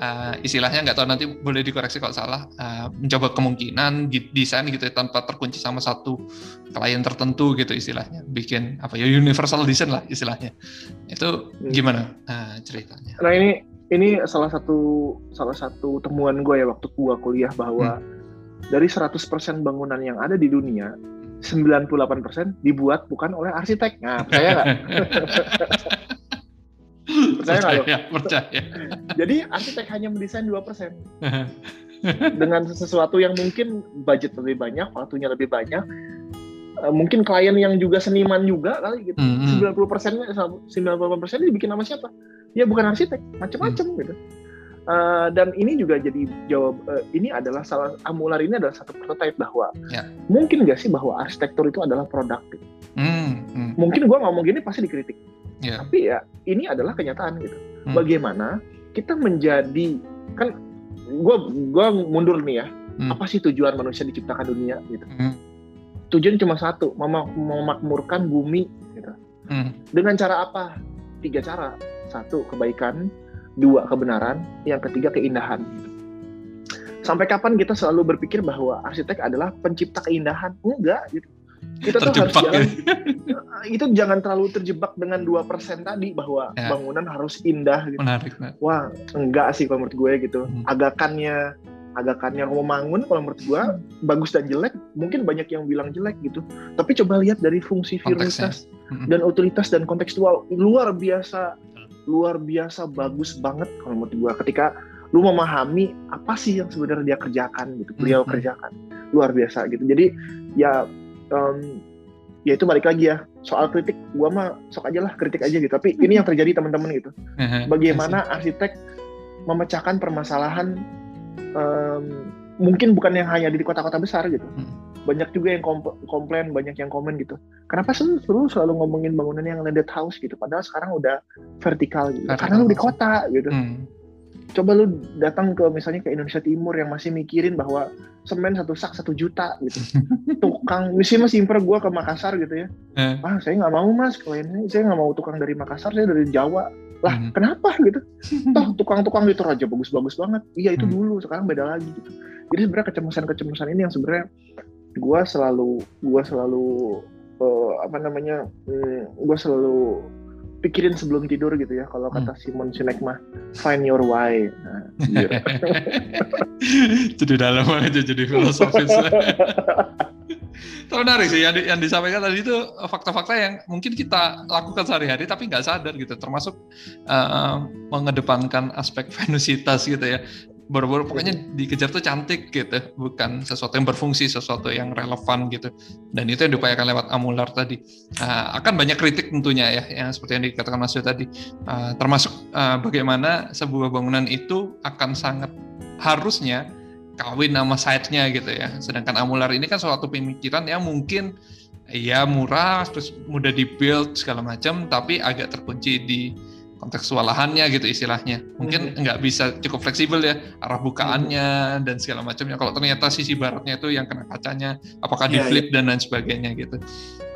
uh, istilahnya nggak tahu nanti boleh dikoreksi kalau salah uh, mencoba kemungkinan desain gitu ya, tanpa terkunci sama satu klien tertentu gitu istilahnya. Bikin apa ya universal design lah istilahnya. Itu gimana uh, ceritanya? Nah ini ini salah satu salah satu temuan gue ya waktu gue kuliah bahwa dari 100% bangunan yang ada di dunia 98% dibuat bukan oleh arsitek. Nah, percaya nggak? Percaya nggak lo? percaya percaya Jadi arsitek hanya mendesain 2%. Dengan sesuatu yang mungkin budget lebih banyak, waktunya lebih banyak, eh, mungkin klien yang juga seniman juga kali gitu. Hmm, hmm. 90 persennya 98 persen dibikin sama siapa? Ya bukan arsitek, macam-macam Hmm. gitu. Eh, dan ini juga jadi jawab eh, ini adalah salah Amular ini adalah satu prototipe bahwa Ya. mungkin nggak sih bahwa arsitektur itu adalah produk. Hmm, hmm. Mungkin gua ngomong gini pasti dikritik, Ya. tapi ya ini adalah kenyataan gitu. Hmm. Bagaimana kita menjadi kan gua gua mundur nih ya. Hmm. Apa sih tujuan manusia diciptakan dunia gitu? Hmm, Tujuan cuma satu, mema- memakmurkan bumi gitu. hmm. Dengan cara apa? Tiga cara. Satu, kebaikan. Dua, kebenaran. Yang ketiga, keindahan. Sampai kapan kita selalu berpikir bahwa arsitek adalah pencipta keindahan? Enggak, gitu. Kita tuh harus ya. itu jangan terlalu terjebak dengan 2% tadi bahwa Ya. bangunan harus indah gitu. menarik menarik. Wah, enggak sih kalau menurut gue gitu. Hmm. Agakannya agakannya membangun kalau menurut gue bagus dan jelek, mungkin banyak yang bilang jelek gitu. Tapi coba lihat dari fungsi Konteksnya. Hmm. dan utilitas dan kontekstual luar biasa luar biasa bagus banget kalau menurut gua. Ketika lu memahami apa sih yang sebenarnya dia kerjakan gitu beliau Mhm. kerjakan. Luar biasa gitu. Jadi ya em, ya itu balik lagi ya. Soal kritik gua mah sok aja lah kritik aja gitu. Tapi ini yang terjadi teman-teman gitu. Bagaimana arsitek memecahkan permasalahan em, mungkin bukan yang hanya di kota-kota besar gitu. Hmm. Banyak juga yang komp- komplain banyak yang komen gitu. Kenapa sih lu selalu ngomongin bangunan yang landed house gitu? Padahal sekarang udah vertikal gitu. Vertical karena lu di kota gitu. Hmm. coba lu datang ke misalnya ke Indonesia Timur yang masih mikirin bahwa semen satu sak satu juta gitu. Tukang misalnya masih imper gua ke Makassar gitu ya. Eh, ah saya nggak mau mas. Kliennya saya nggak mau tukang dari Makassar saya dari Jawa. Lah Hmm. kenapa gitu? Toh tukang-tukang di Toraja bagus-bagus banget. Iya itu Hmm. dulu sekarang beda lagi gitu. Jadi sebenarnya kecemasan-kecemasan ini yang sebenarnya gua selalu gua selalu eh, apa namanya hmm, gua selalu pikirin sebelum tidur gitu ya. Kalau kata hmm. Simon Sinek mah find your why. Nah, iya. jadi dalam aja jadi filosofis. Menarik sih yang, di, yang disampaikan tadi itu fakta-fakta yang mungkin kita lakukan sehari-hari tapi nggak sadar gitu. Termasuk uh, mengedepankan aspek venusitas gitu ya baru-baru pokoknya dikejar tuh cantik gitu bukan sesuatu yang berfungsi sesuatu yang relevan gitu. Dan itu yang diupayakan lewat amular tadi. Uh, akan banyak kritik tentunya ya yang seperti yang dikatakan Mas Yo tadi. Uh, termasuk uh, bagaimana sebuah bangunan itu akan sangat harusnya kawin nama site-nya gitu ya. Sedangkan amular ini kan suatu pemikiran yang mungkin ya murah terus mudah dibuild segala macam tapi agak terkunci di kontekstual lahannya gitu istilahnya. Mungkin hmm. nggak bisa cukup fleksibel ya arah bukaannya hmm. dan segala macamnya. Kalau ternyata sisi baratnya itu yang kena kacanya, apakah yeah, di flip yeah. dan lain sebagainya gitu.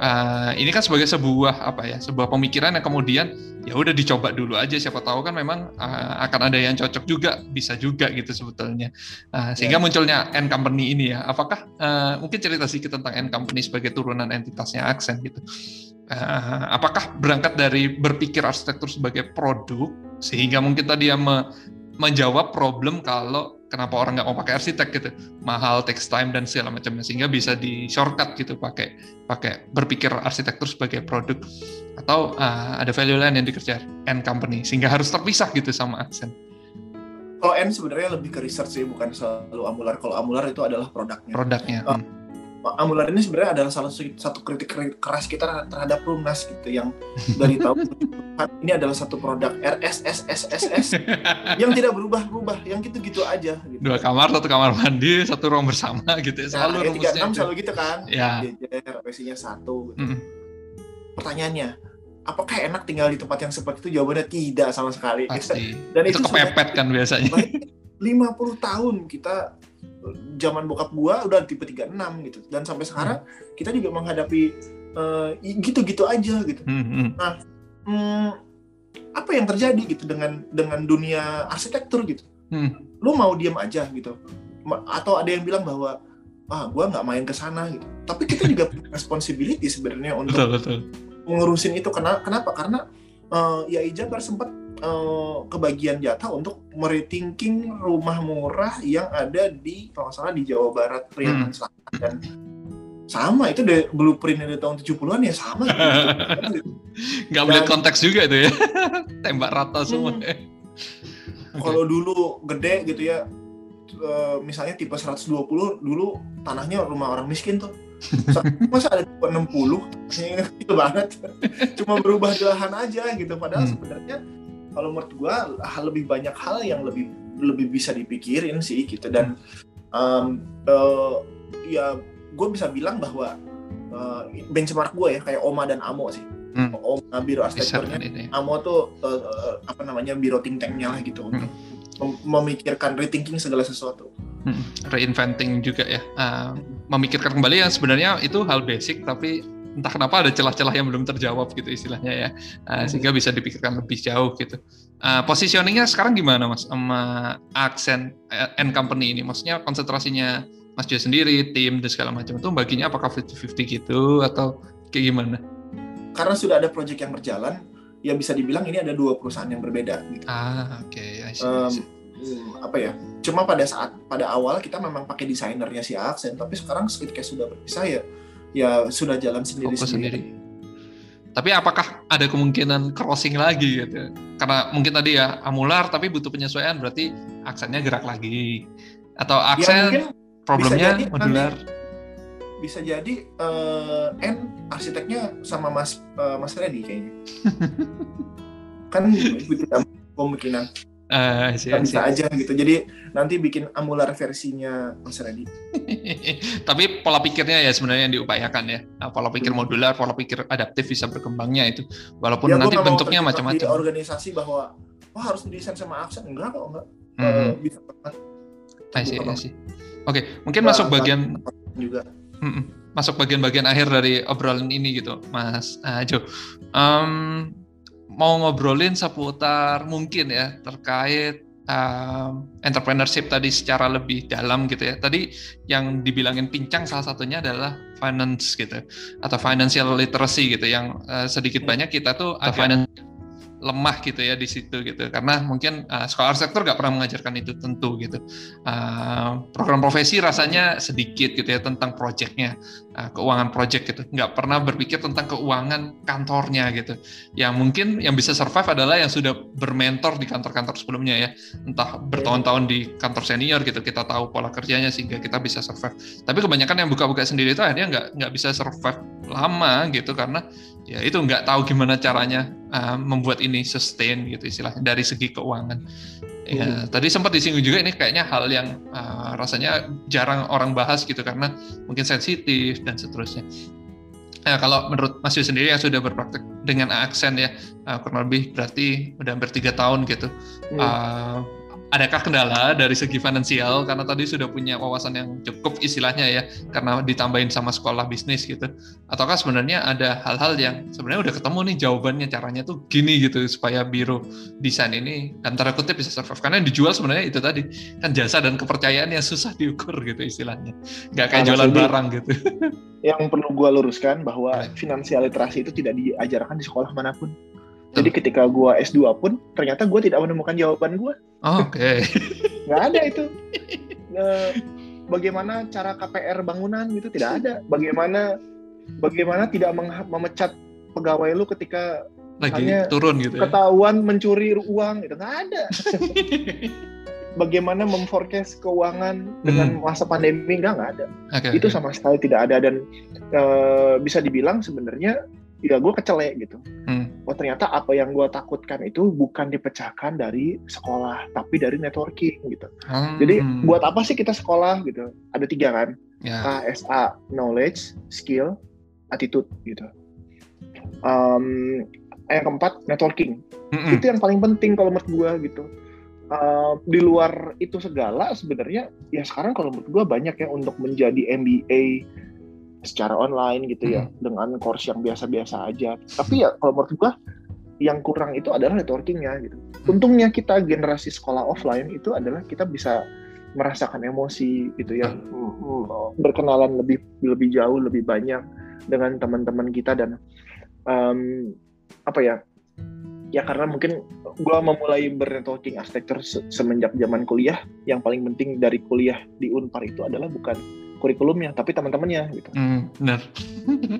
Uh, ini kan sebagai sebuah apa ya, sebuah pemikiran yang kemudian ya udah dicoba dulu aja. Siapa tahu kan memang uh, akan ada yang cocok juga, bisa juga gitu sebetulnya. Uh, sehingga yeah. munculnya N company ini ya. Apakah uh, mungkin cerita sedikit tentang N company sebagai turunan entitasnya Aksen gitu uh, apakah berangkat dari berpikir arsitektur sebagai produk sehingga mungkin tadi yang me menjawab problem kalau kenapa orang nggak mau pakai arsitek gitu? Mahal takes time dan segala macamnya sehingga bisa di shortcut gitu pakai pakai berpikir arsitektur sebagai produk. Atau uh, ada value lain yang dikejar end company sehingga harus terpisah gitu sama aksen. Kalau N sebenarnya lebih ke research sih bukan selalu amular. Kalau amular itu adalah produknya. Produknya uh, hmm Amular ini sebenarnya adalah salah satu kritik keras kita terhadap Rumnas gitu yang dari tahun ini adalah satu produk RSSSSS yang tidak berubah-ubah, yang gitu-gitu aja. Gitu. Dua kamar, satu kamar mandi, satu ruang bersama gitu ya. Selalu nah, rumusnya. enam selalu gitu kan. Ya. Nya satu. Gitu. Mm. Pertanyaannya, apakah enak tinggal di tempat yang seperti itu? Jawabannya tidak sama sekali. Pasti. Dan itu, itu kepepet kan biasanya. 50 tahun kita zaman bokap gua udah tipe 36 gitu dan sampai sekarang hmm. kita juga menghadapi uh, gitu-gitu aja gitu. Hmm, hmm. Nah, hmm, apa yang terjadi gitu dengan dengan dunia arsitektur gitu? Hmm. Lu mau diam aja gitu? Atau ada yang bilang bahwa ah gua nggak main ke sana gitu. Tapi kita juga punya responsibility sebenarnya untuk betul, betul. ngurusin itu. Kenapa? Kenapa? Karena uh, ya Ijabar sempat uh, kebagian jatah untuk merethinking rumah murah yang ada di kalau salah di Jawa Barat Priangan hmm. Selatan. Dan sama itu deh blueprint dari tahun 70-an ya sama. Gitu. nggak boleh konteks juga itu ya. Tembak rata semua hmm, kalau dulu gede gitu ya uh, misalnya tipe 120 dulu tanahnya rumah orang miskin tuh. Masa ada tipe 60 itu banget. Cuma berubah di lahan aja gitu. Padahal hmm. sebenarnya kalau menurut gue lebih banyak hal yang lebih lebih bisa dipikirin sih gitu dan um, uh, ya gue bisa bilang bahwa uh, benchmark gue ya kayak Oma dan Amo sih hmm. Oma biro arsitekturnya Amo tuh uh, apa namanya biro think tanknya lah gitu hmm. untuk memikirkan rethinking segala sesuatu hmm. reinventing juga ya uh, memikirkan kembali yang sebenarnya itu hal basic tapi entah kenapa ada celah-celah yang belum terjawab gitu istilahnya ya. Uh, sehingga bisa dipikirkan lebih jauh gitu. Uh, positioningnya sekarang gimana mas? Sama aksen and company ini? Maksudnya konsentrasinya mas Jo sendiri tim dan segala macam itu baginya apakah 50-50 gitu atau kayak gimana? Karena sudah ada proyek yang berjalan ya bisa dibilang ini ada dua perusahaan yang berbeda gitu. ah oke okay. um, apa ya? Cuma pada saat pada awal kita memang pakai desainernya si aksen tapi sekarang ketika sudah berpisah ya ya sudah jalan sendiri sendiri. Tapi apakah ada kemungkinan crossing lagi gitu? Karena mungkin tadi ya amular tapi butuh penyesuaian berarti aksennya gerak lagi atau ya, aksen ya, problemnya bisa jadi, modular. bisa jadi uh, N arsiteknya sama Mas uh, Mas Reddy kayaknya. kan itu kemungkinan. Uh, siap, bisa aja gitu. Jadi nanti bikin amular versinya Mas Reddy. Tapi pola pikirnya ya sebenarnya yang diupayakan ya. Nah, pola pikir hmm. modular, pola pikir adaptif bisa berkembangnya itu. Walaupun ya, nanti bentuknya macam-macam. organisasi bahwa wah harus didesain sama aksen enggak kok enggak. Hmm. Uh, bisa banget. Oke, okay, mungkin nah, masuk bagian juga. masuk bagian-bagian akhir dari obrolan ini gitu, Mas uh, Jo. Um, mau ngobrolin seputar mungkin ya terkait um, entrepreneurship tadi secara lebih dalam gitu ya. Tadi yang dibilangin pincang salah satunya adalah finance gitu atau financial literacy gitu yang uh, sedikit banyak kita tuh agak finance lemah gitu ya di situ gitu. Karena mungkin uh, sekolah arsitektur nggak pernah mengajarkan itu tentu gitu. Uh, program profesi rasanya sedikit gitu ya tentang proyeknya uh, keuangan proyek gitu. Nggak pernah berpikir tentang keuangan kantornya gitu. Yang mungkin yang bisa survive adalah yang sudah bermentor di kantor-kantor sebelumnya ya. Entah bertahun-tahun di kantor senior gitu kita tahu pola kerjanya sehingga kita bisa survive. Tapi kebanyakan yang buka-buka sendiri itu akhirnya nggak nggak bisa survive lama gitu. Karena ya itu nggak tahu gimana caranya uh, membuat ini sustain gitu istilahnya dari segi keuangan. Ya, hmm. tadi sempat disinggung juga ini kayaknya hal yang uh, rasanya jarang orang bahas gitu karena mungkin sensitif dan seterusnya. Nah, kalau menurut Mas Yu sendiri yang sudah berpraktek dengan aksen ya uh, kurang lebih berarti udah hampir tiga tahun gitu. Hmm. Uh, adakah kendala dari segi finansial? Karena tadi sudah punya wawasan yang cukup istilahnya ya karena ditambahin sama sekolah bisnis gitu. Ataukah sebenarnya ada hal-hal yang sebenarnya udah ketemu nih jawabannya caranya tuh gini gitu supaya biro desain ini? Antara kutip bisa survive karena yang dijual sebenarnya itu tadi kan jasa dan kepercayaan yang susah diukur gitu istilahnya. Nggak kayak nah, jualan barang gitu. yang perlu gue luruskan bahwa finansial literasi itu tidak diajarkan di sekolah mana pun jadi ketika gue S2 pun ternyata gue tidak menemukan jawaban gue. Oh, Oke. Okay. Gak ada itu. bagaimana cara KPR bangunan gitu tidak ada. Bagaimana bagaimana tidak memecat pegawai lu ketika lagi turun gitu ya. Ketahuan mencuri uang itu nggak ada. bagaimana memforecast keuangan dengan hmm. masa pandemi nggak nggak ada. Okay, itu okay. sama sekali tidak ada dan uh, bisa dibilang sebenarnya ya gue kecelek gitu. Hmm. Oh ternyata apa yang gue takutkan itu bukan dipecahkan dari sekolah, tapi dari networking gitu. Hmm. Jadi buat apa sih kita sekolah gitu? Ada tiga kan? Yeah. KSA, knowledge, skill, attitude gitu. Um, yang keempat networking. Mm-mm. Itu yang paling penting kalau menurut gue gitu. Uh, di luar itu segala sebenarnya ya sekarang kalau menurut gue banyak ya untuk menjadi MBA secara online gitu ya hmm. dengan course yang biasa-biasa aja. Tapi ya kalau menurut gua yang kurang itu adalah networkingnya gitu. Untungnya kita generasi sekolah offline itu adalah kita bisa merasakan emosi gitu ya. Hmm. berkenalan lebih lebih jauh lebih banyak dengan teman-teman kita dan um, apa ya ya karena mungkin gue memulai bernetworking arsitektur semenjak zaman kuliah. Yang paling penting dari kuliah di Unpar itu adalah bukan kurikulumnya, tapi teman-temannya gitu. Mm, benar.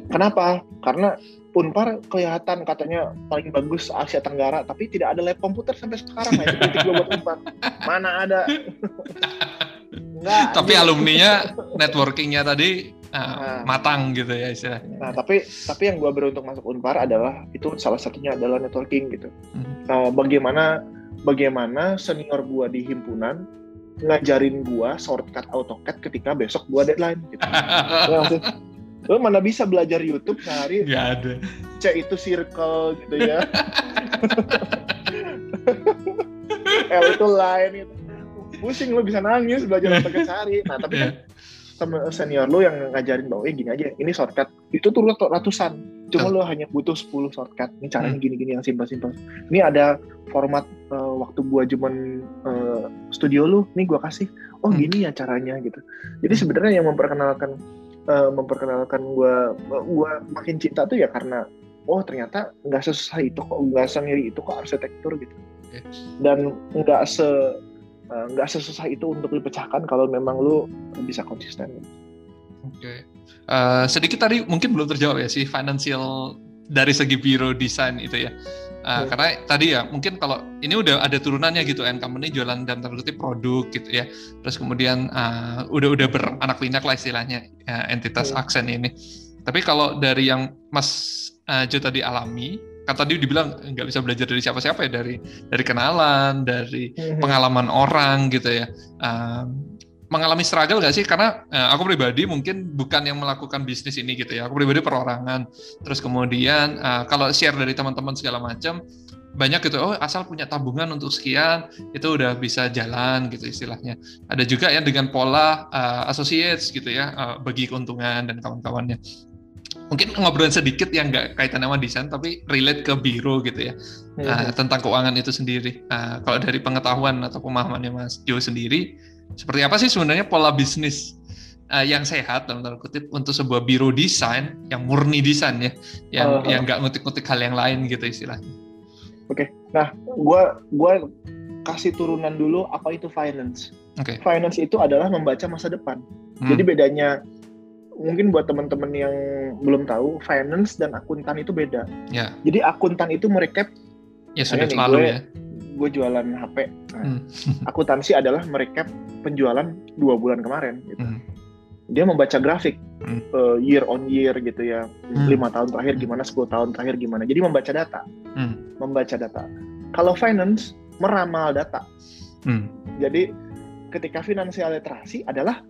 Kenapa? Karena Unpar kelihatan katanya paling bagus Asia Tenggara, tapi tidak ada lab komputer sampai sekarang ya. Itu gue buat Unpar. Mana ada? Enggak. Tapi alumninya networkingnya tadi uh, nah, matang gitu ya istilahnya. Nah, tapi tapi yang gue beruntung masuk Unpar adalah itu salah satunya adalah networking gitu. Hmm. Nah, bagaimana bagaimana senior gue di himpunan ngajarin gua shortcut AutoCAD ketika besok gua deadline gitu. Lo mana bisa belajar YouTube sehari? Gak ada. C itu circle gitu ya. L itu line gitu. Pusing lo bisa nangis belajar AutoCAD sehari. Nah tapi yeah. Sama senior lo yang ngajarin bahwa eh gini aja, ini shortcut itu tuh ratusan. Cuma lo hanya butuh 10 shortcut. Ini caranya hmm. gini-gini yang simpel-simpel. Ini ada format uh, waktu gua cuman uh, studio lu, nih gua kasih. Oh hmm. gini ya caranya gitu. Jadi sebenarnya yang memperkenalkan uh, memperkenalkan gua gua makin cinta tuh ya karena oh ternyata nggak sesusah itu kok, nggak sendiri itu kok arsitektur gitu. Dan nggak se nggak uh, sesusah itu untuk dipecahkan kalau memang lu bisa konsisten. Oke, okay. uh, eh, sedikit tadi mungkin belum terjawab ya sih financial dari segi biro desain itu ya. Uh, hmm. Karena tadi ya mungkin kalau ini udah ada turunannya gitu, kan company jualan dan terkutip produk gitu ya. Terus kemudian uh, udah udah beranak pinak lah istilahnya uh, entitas hmm. aksen ini. Tapi kalau dari yang Mas uh, Jo tadi alami, kan tadi dibilang nggak bisa belajar dari siapa-siapa ya dari dari kenalan dari mm-hmm. pengalaman orang gitu ya. Um, mengalami struggle gak sih? Karena uh, aku pribadi mungkin bukan yang melakukan bisnis ini gitu ya. Aku pribadi perorangan. Terus kemudian uh, kalau share dari teman-teman segala macam banyak gitu oh asal punya tabungan untuk sekian itu udah bisa jalan gitu istilahnya. Ada juga yang dengan pola uh, associates gitu ya uh, bagi keuntungan dan kawan-kawannya mungkin ngobrol sedikit yang nggak kaitan sama desain tapi relate ke biro gitu ya hmm. uh, tentang keuangan itu sendiri. Uh, kalau dari pengetahuan atau pemahamannya Mas Jo sendiri, seperti apa sih sebenarnya pola bisnis uh, yang sehat dalam tanda kutip untuk sebuah biro desain yang murni desain ya, yang uh, yang nggak ngutik-ngutik hal yang lain gitu istilahnya. Oke, okay. nah gue gua kasih turunan dulu apa itu finance. Okay. Finance itu adalah membaca masa depan. Hmm. Jadi bedanya mungkin buat teman-teman yang belum tahu, finance dan akuntan itu beda. Yeah. Jadi akuntan itu merekap ya sudah selalu gue, ya. Gue jualan HP. Nah, hmm. akuntansi adalah merekap penjualan dua bulan kemarin. Gitu. Hmm. Dia membaca grafik hmm. uh, year on year gitu ya, hmm. lima tahun terakhir gimana, 10 tahun terakhir gimana. Jadi membaca data, hmm. membaca data. Kalau finance meramal data. Hmm. Jadi ketika finansial literasi adalah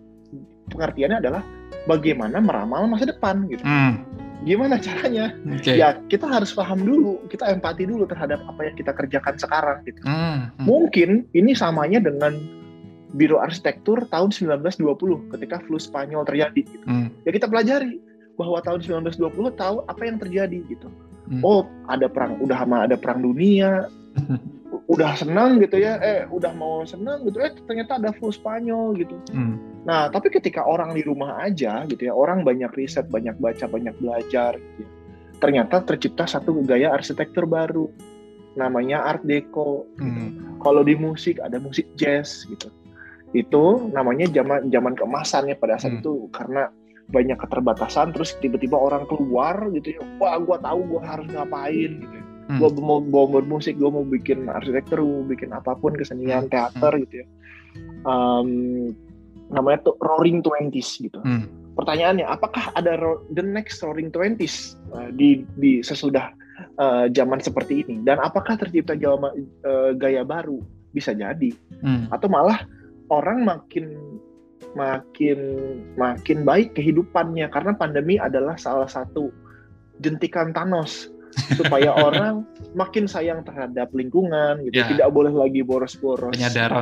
pengertiannya adalah bagaimana meramal masa depan gitu. Hmm. Gimana caranya? Okay. Ya kita harus paham dulu, kita empati dulu terhadap apa yang kita kerjakan sekarang gitu. Hmm. Hmm. Mungkin ini samanya dengan Biro Arsitektur tahun 1920 ketika flu Spanyol terjadi gitu. Hmm. Ya kita pelajari bahwa tahun 1920 tahu apa yang terjadi gitu. Hmm. Oh, ada perang udah sama ada perang dunia. udah senang gitu ya, eh udah mau senang gitu, eh ternyata ada flu Spanyol gitu. Hmm. Nah, tapi ketika orang di rumah aja gitu ya, orang banyak riset, banyak baca, banyak belajar gitu ya. Ternyata tercipta satu gaya arsitektur baru namanya Art Deco. Gitu. Hmm. Kalau di musik ada musik jazz gitu itu namanya zaman zaman keemasannya pada saat hmm. itu karena banyak keterbatasan terus tiba-tiba orang keluar gitu ya wah gue tahu gue harus ngapain gitu ya. Hmm. gue mau mau bermusik gue mau bikin arsitektur mau bikin apa pun kesenian hmm. teater hmm. gitu ya um, namanya tuh Roaring Twenties gitu hmm. pertanyaannya apakah ada the next Roaring Twenties uh, di di sesudah uh, zaman seperti ini dan apakah tercipta jawa, uh, gaya baru bisa jadi hmm. atau malah orang makin makin makin baik kehidupannya karena pandemi adalah salah satu jentikan Thanos supaya orang makin sayang terhadap lingkungan gitu ya. tidak boleh lagi boros-boros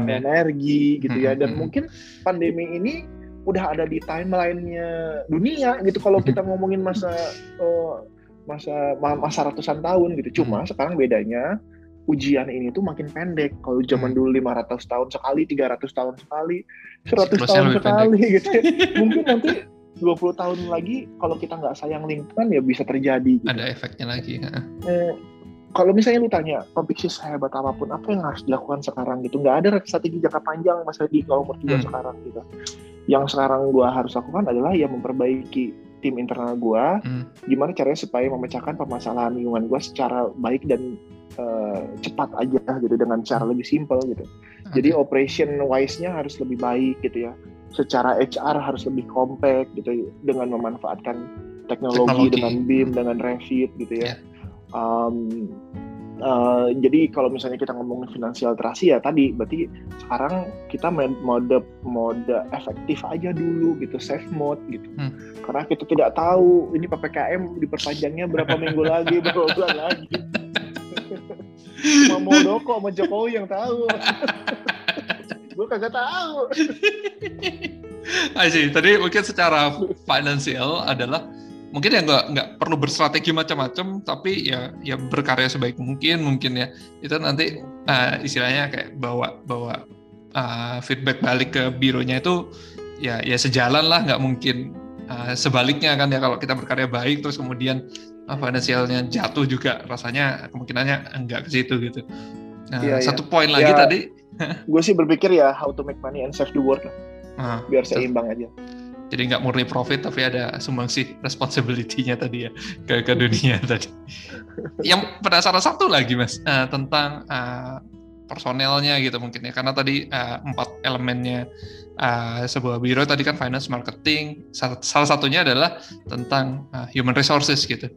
ya. energi gitu ya dan hmm. mungkin pandemi ini udah ada di timelinenya dunia gitu kalau kita ngomongin masa uh, masa masa ratusan tahun gitu cuma hmm. sekarang bedanya ujian ini tuh makin pendek. Kalau zaman hmm. dulu 500 tahun sekali, 300 tahun sekali, 100 tahun sekali pendek. gitu. Ya. Mungkin nanti 20 tahun lagi kalau kita nggak sayang lingkungan ya bisa terjadi. Gitu. Ada efeknya lagi. Ya. Eh, kalau misalnya lu tanya kompetisi sehebat apa pun apa yang harus dilakukan sekarang gitu nggak ada strategi jangka panjang mas di kalau umur hmm. sekarang gitu yang sekarang gua harus lakukan adalah ya memperbaiki tim internal gua hmm. gimana caranya supaya memecahkan permasalahan lingkungan gua secara baik dan uh, cepat aja gitu dengan cara lebih simpel gitu. Okay. Jadi operation wise-nya harus lebih baik gitu ya. Secara HR harus lebih compact gitu dengan memanfaatkan teknologi, teknologi. dengan BIM, dengan Revit gitu ya. Yeah. Um, Uh, jadi kalau misalnya kita ngomongin finansial literasi ya tadi berarti sekarang kita mode mode efektif aja dulu gitu safe mode gitu hmm. karena kita tidak tahu ini ppkm diperpanjangnya berapa minggu lagi berapa bulan lagi Mau Muldoko sama Jokowi yang tahu. Gue kagak tahu. sih. Tadi mungkin secara finansial adalah mungkin ya nggak nggak perlu berstrategi macam-macam, tapi ya ya berkarya sebaik mungkin mungkin ya itu nanti uh, istilahnya kayak bawa bawa uh, feedback balik ke bironya itu ya ya sejalan lah nggak mungkin uh, sebaliknya kan ya kalau kita berkarya baik terus kemudian finansialnya jatuh juga rasanya kemungkinannya enggak ke situ gitu. Nah, iya, iya. satu iya. poin lagi ya, tadi. gue sih berpikir ya how to make money and save the world lah. Uh, biar seimbang aja. Jadi nggak murni profit tapi ada sumbangsi responsibility-nya tadi ya ke ke dunia tadi. Yang penasaran satu lagi mas uh, tentang uh, personelnya gitu mungkin ya karena tadi uh, empat elemennya uh, sebuah biro tadi kan finance marketing salah satunya adalah tentang uh, human resources gitu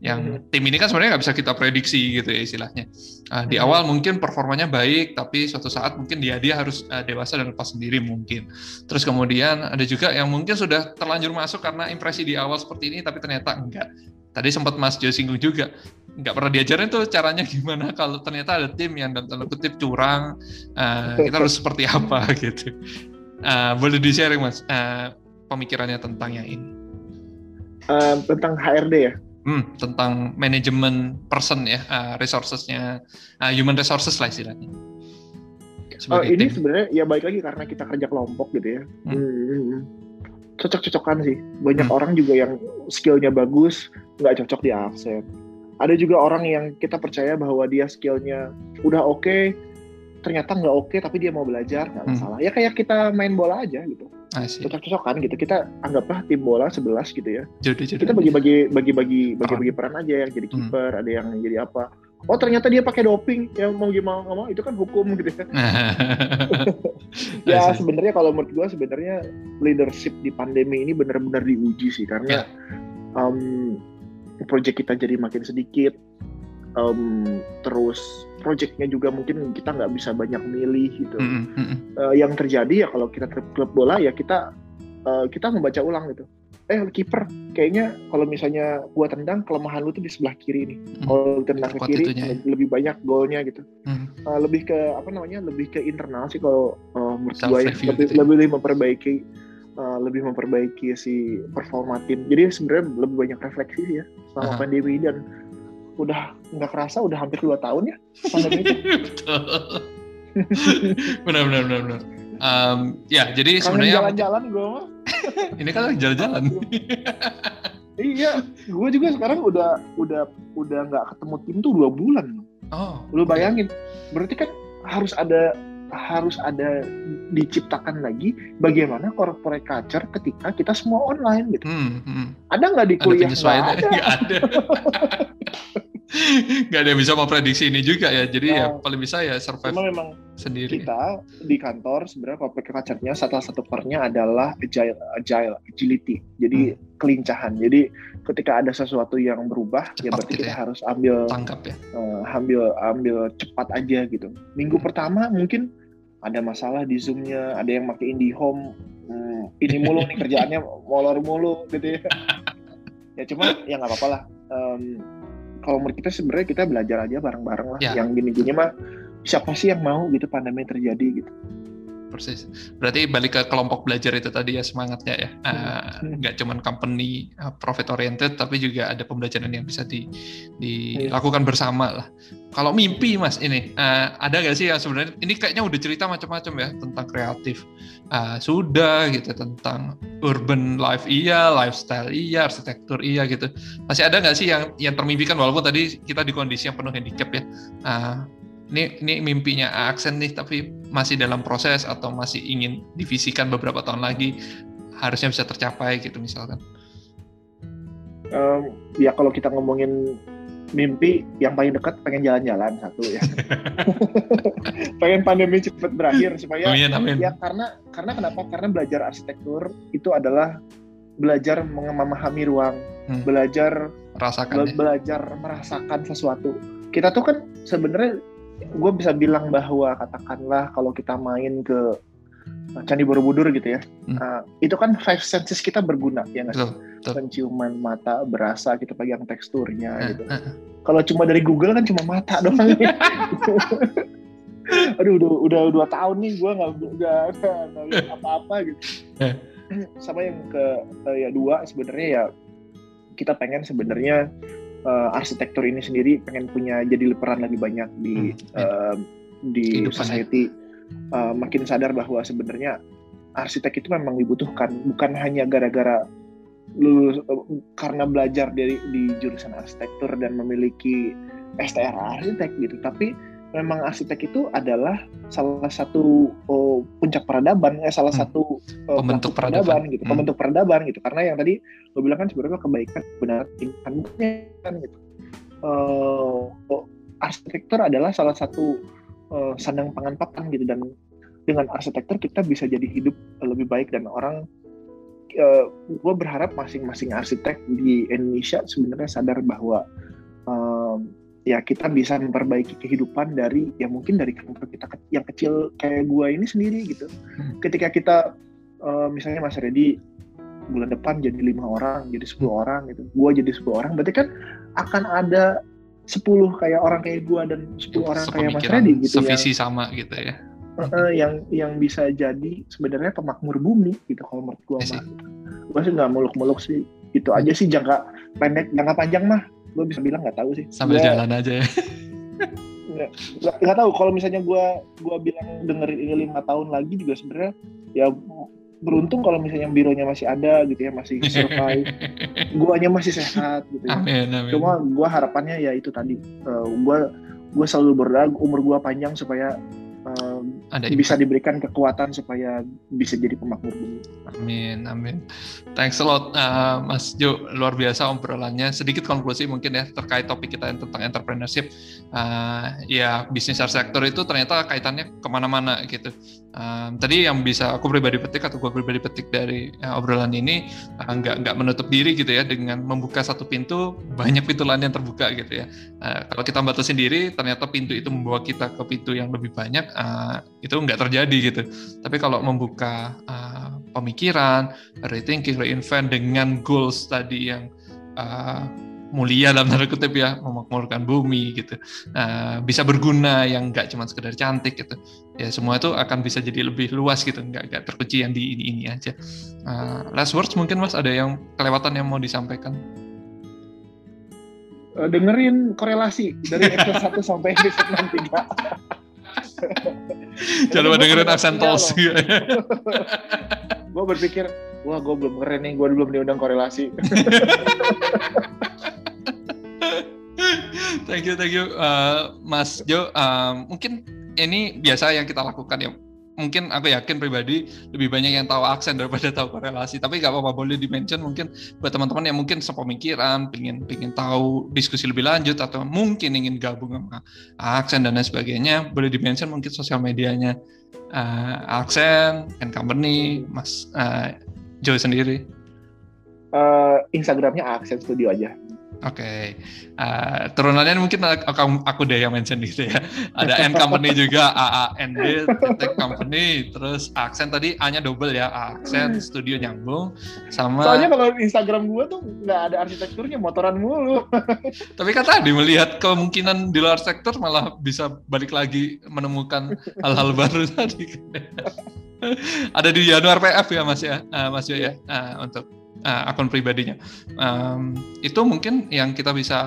yang hmm. tim ini kan sebenarnya nggak bisa kita prediksi gitu ya istilahnya uh, di hmm. awal mungkin performanya baik tapi suatu saat mungkin dia dia harus uh, dewasa dan lepas sendiri mungkin terus kemudian ada juga yang mungkin sudah terlanjur masuk karena impresi di awal seperti ini tapi ternyata enggak tadi sempat Mas Jo singgung juga nggak pernah diajarin tuh caranya gimana kalau ternyata ada tim yang dalam tanda kutip curang uh, kita harus seperti apa gitu Uh, boleh di sharing mas uh, pemikirannya tentang yang ini? Uh, tentang HRD ya? Hmm, tentang manajemen person ya, uh, resourcesnya, uh, human resources lah istilahnya. Oh, ini sebenarnya ya baik lagi karena kita kerja kelompok gitu ya. Hmm. Hmm. Cocok-cocokan sih. Banyak hmm. orang juga yang skillnya bagus, nggak cocok di absen. ada juga orang yang kita percaya bahwa dia skillnya udah oke okay, ternyata nggak oke okay, tapi dia mau belajar nggak hmm. masalah ya kayak kita main bola aja gitu cocok-cocokan gitu kita anggaplah tim bola 11 gitu ya jodoh, jodoh. kita bagi-bagi bagi-bagi bagi-bagi peran aja yang jadi hmm. kiper hmm. ada yang jadi apa oh ternyata dia pakai doping ya mau gimana ngomong itu kan hukum gitu ya ya sebenarnya kalau menurut gue sebenarnya leadership di pandemi ini benar-benar diuji sih karena yeah. um, project kita jadi makin sedikit um, terus projectnya juga mungkin kita nggak bisa banyak milih gitu mm -hmm. uh, yang terjadi ya kalau kita klub bola ya kita uh, kita membaca ulang gitu eh kiper kayaknya kalau misalnya gua tendang kelemahan lu tuh di sebelah kiri nih mm. kalau tendang ke kiri ya. lebih banyak golnya gitu mm. uh, lebih ke apa namanya lebih ke internal sih kalau uh, menurut gua ya lebih, gitu. Ya. lebih memperbaiki uh, lebih memperbaiki si performa tim jadi sebenarnya lebih banyak refleksi sih ya selama uh -huh. pandemi dan udah nggak kerasa udah hampir dua tahun ya pandemi itu. benar benar benar benar. Um, ya jadi sebenarnya jalan-jalan gue mah. ini kan jalan-jalan. iya, gue juga sekarang udah udah udah nggak ketemu tim tuh dua bulan. Oh. Lu bayangin, berarti kan harus ada harus ada diciptakan lagi bagaimana corporate culture ketika kita semua online gitu. Hmm, hmm. Ada nggak di kuliah? Ada. Nggak ada. nggak ada yang bisa memprediksi ini juga ya jadi nah, ya paling bisa ya survive memang sendiri kita di kantor sebenarnya corporate culture-nya salah satu pernya adalah agile agile agility jadi hmm. kelincahan jadi ketika ada sesuatu yang berubah ya cepat ya berarti gitu kita ya. harus ambil tangkap ya uh, ambil ambil cepat aja gitu minggu hmm. pertama mungkin ada masalah di zoomnya ada yang pakai IndiHome hmm, ini mulu nih kerjaannya molor mulu gitu ya ya cuma ya nggak apa-apa lah um, kalau menurut kita sebenarnya kita belajar aja bareng-bareng lah. Ya. Yang gini-gini mah siapa sih yang mau gitu pandemi terjadi gitu. Persis. Berarti balik ke kelompok belajar itu tadi ya semangatnya ya. Uh, nggak cuma company uh, profit oriented, tapi juga ada pembelajaran yang bisa di, dilakukan bersama lah. Kalau mimpi mas ini uh, ada nggak sih yang sebenarnya ini kayaknya udah cerita macam-macam ya tentang kreatif. Uh, sudah gitu tentang urban life iya, lifestyle iya, arsitektur iya gitu. Masih ada nggak sih yang yang termimpikan walaupun tadi kita di kondisi yang penuh handicap ya. Uh, ini ini mimpinya aksen nih tapi masih dalam proses atau masih ingin divisikan beberapa tahun lagi harusnya bisa tercapai gitu misalkan um, ya kalau kita ngomongin mimpi yang paling dekat pengen jalan-jalan satu ya pengen pandemi cepat berakhir supaya amin, amin. ya karena karena kenapa karena belajar arsitektur itu adalah belajar memahami ruang hmm. belajar Rasakan, be ya. belajar merasakan sesuatu kita tuh kan sebenarnya gue bisa bilang bahwa katakanlah kalau kita main ke Candi Borobudur gitu ya, hmm. uh, itu kan five senses kita berguna ya nggak sih? Penciuman mata, berasa, kita pegang teksturnya uh, gitu. Uh, uh. Kalau cuma dari Google kan cuma mata doang. Aduh, udah udah dua tahun nih gue nggak nggak apa-apa gitu. Sama yang ke uh, ya dua sebenarnya ya kita pengen sebenarnya uh, arsitektur ini sendiri pengen punya jadi peran lebih banyak di hmm. uh, di Hidupan society uh, makin sadar bahwa sebenarnya arsitek itu memang dibutuhkan bukan hanya gara-gara lulus uh, karena belajar dari di jurusan arsitektur dan memiliki STR arsitek gitu tapi memang arsitek itu adalah salah satu oh, puncak peradaban, eh, salah hmm. satu oh, pembentuk peradaban, peradaban gitu, hmm. pembentuk peradaban gitu. Karena yang tadi lo bilang kan sebenarnya kebaikan benar kan gitu. Uh, oh, arsitektur adalah salah satu uh, sandang pangan papan gitu dan dengan arsitektur kita bisa jadi hidup lebih baik dan orang uh, gue berharap masing-masing arsitek di Indonesia sebenarnya sadar bahwa ya kita bisa memperbaiki kehidupan dari ya mungkin dari kantor kita yang kecil kayak gua ini sendiri gitu. Hmm. Ketika kita uh, misalnya Mas Redi bulan depan jadi lima orang, jadi sepuluh hmm. orang gitu, gua jadi sepuluh orang, berarti kan akan ada sepuluh kayak orang kayak gua dan sepuluh orang kayak Mas Redi gitu ya. Sevisi sama gitu ya. Uh, yang yang bisa jadi sebenarnya pemakmur bumi gitu kalau menurut gua mah. Gua sih nggak muluk-muluk sih. Itu aja sih jangka pendek, jangka panjang mah gue bisa bilang nggak tahu sih. Sambil gua, jalan aja ya. Nggak, nggak tahu. Kalau misalnya gue gue bilang dengerin ini lima tahun lagi juga sebenarnya ya beruntung kalau misalnya bironya masih ada gitu ya masih survive. Guanya masih sehat gitu ya. Amin, amin. cuma gua harapannya ya itu tadi. Uh, gua gua selalu berdoa umur gua panjang supaya um, ada bisa diberikan kekuatan supaya bisa jadi pemakmur bumi. Amin, amin. Thanks a lot, uh, Mas Jo. Luar biasa obrolannya. Sedikit konklusi mungkin ya terkait topik kita yang tentang entrepreneurship. Uh, ya, bisnis sektor itu ternyata kaitannya ke mana-mana gitu. Um, tadi yang bisa aku pribadi petik atau gue pribadi petik dari uh, obrolan ini uh, nggak nggak menutup diri gitu ya dengan membuka satu pintu banyak pintu lain yang terbuka gitu ya. Uh, kalau kita batasi sendiri ternyata pintu itu membawa kita ke pintu yang lebih banyak uh, itu nggak terjadi gitu. Tapi kalau membuka uh, pemikiran, rethinking, reinvent dengan goals tadi yang uh, mulia dalam tanda kutip ya memakmurkan bumi gitu. Uh, bisa berguna yang nggak cuma sekedar cantik gitu. Ya semua itu akan bisa jadi lebih luas gitu nggak nggak terkunci yang di ini ini aja. Uh, last words mungkin mas ada yang kelewatan yang mau disampaikan? Uh, dengerin korelasi dari episode 1 sampai episode 63 jangan lupa dengerin aksen tos gue berpikir wah gue belum keren nih gue belum diundang korelasi thank you, thank you, uh, Mas Jo. Um, mungkin ini biasa yang kita lakukan ya. Mungkin aku yakin pribadi lebih banyak yang tahu aksen daripada tahu korelasi. Tapi gak apa-apa boleh dimention mungkin buat teman-teman yang mungkin sepemikiran, pingin pingin tahu diskusi lebih lanjut atau mungkin ingin gabung sama aksen dan lain sebagainya, boleh dimention mungkin sosial medianya uh, aksen and company, Mas uh, Jo sendiri. Uh, Instagramnya Aksen Studio aja. Oke, okay. uh, eh, turunannya mungkin aku, aku deh yang mention gitu ya. Ada N company juga, A A N D titik company, terus aksen tadi A-nya double ya, aksen studio nyambung sama. Soalnya kalau Instagram gua tuh nggak ada arsitekturnya, motoran mulu. Tapi kan tadi melihat kemungkinan di luar sektor malah bisa balik lagi menemukan hal-hal baru tadi. ada di Januar PF ya Mas ya, uh, Mas Yo ya, uh, untuk uh, akun pribadinya. Um, itu mungkin yang kita bisa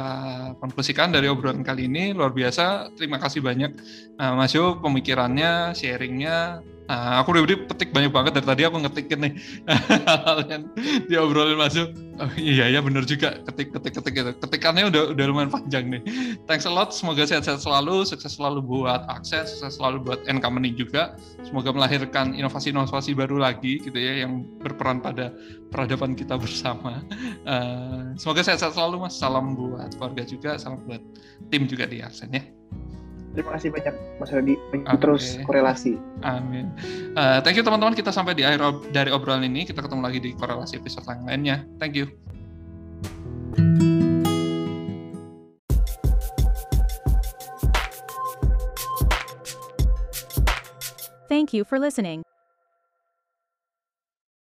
konklusikan dari obrolan kali ini luar biasa. Terima kasih banyak uh, Mas Yo pemikirannya, sharingnya, Uh, aku udah petik banyak banget dari tadi aku ngetikin nih hal yang diobrolin masuk. Oh iya ya bener juga ketik ketik ketik gitu. Ketikannya udah udah lumayan panjang nih. Thanks a lot. Semoga sehat-sehat selalu, sukses selalu buat akses, sukses selalu buat N Company juga. Semoga melahirkan inovasi-inovasi baru lagi gitu ya yang berperan pada peradaban kita bersama. Uh, semoga sehat-sehat selalu Mas. Salam buat keluarga juga, salam buat tim juga di Aksen ya. Terima kasih banyak Mas Radi. Okay. Terus korelasi. Amin. Uh, thank you teman-teman. Kita sampai di akhir ob dari obrolan ini. Kita ketemu lagi di korelasi episode yang lainnya. Thank you. Thank you for listening.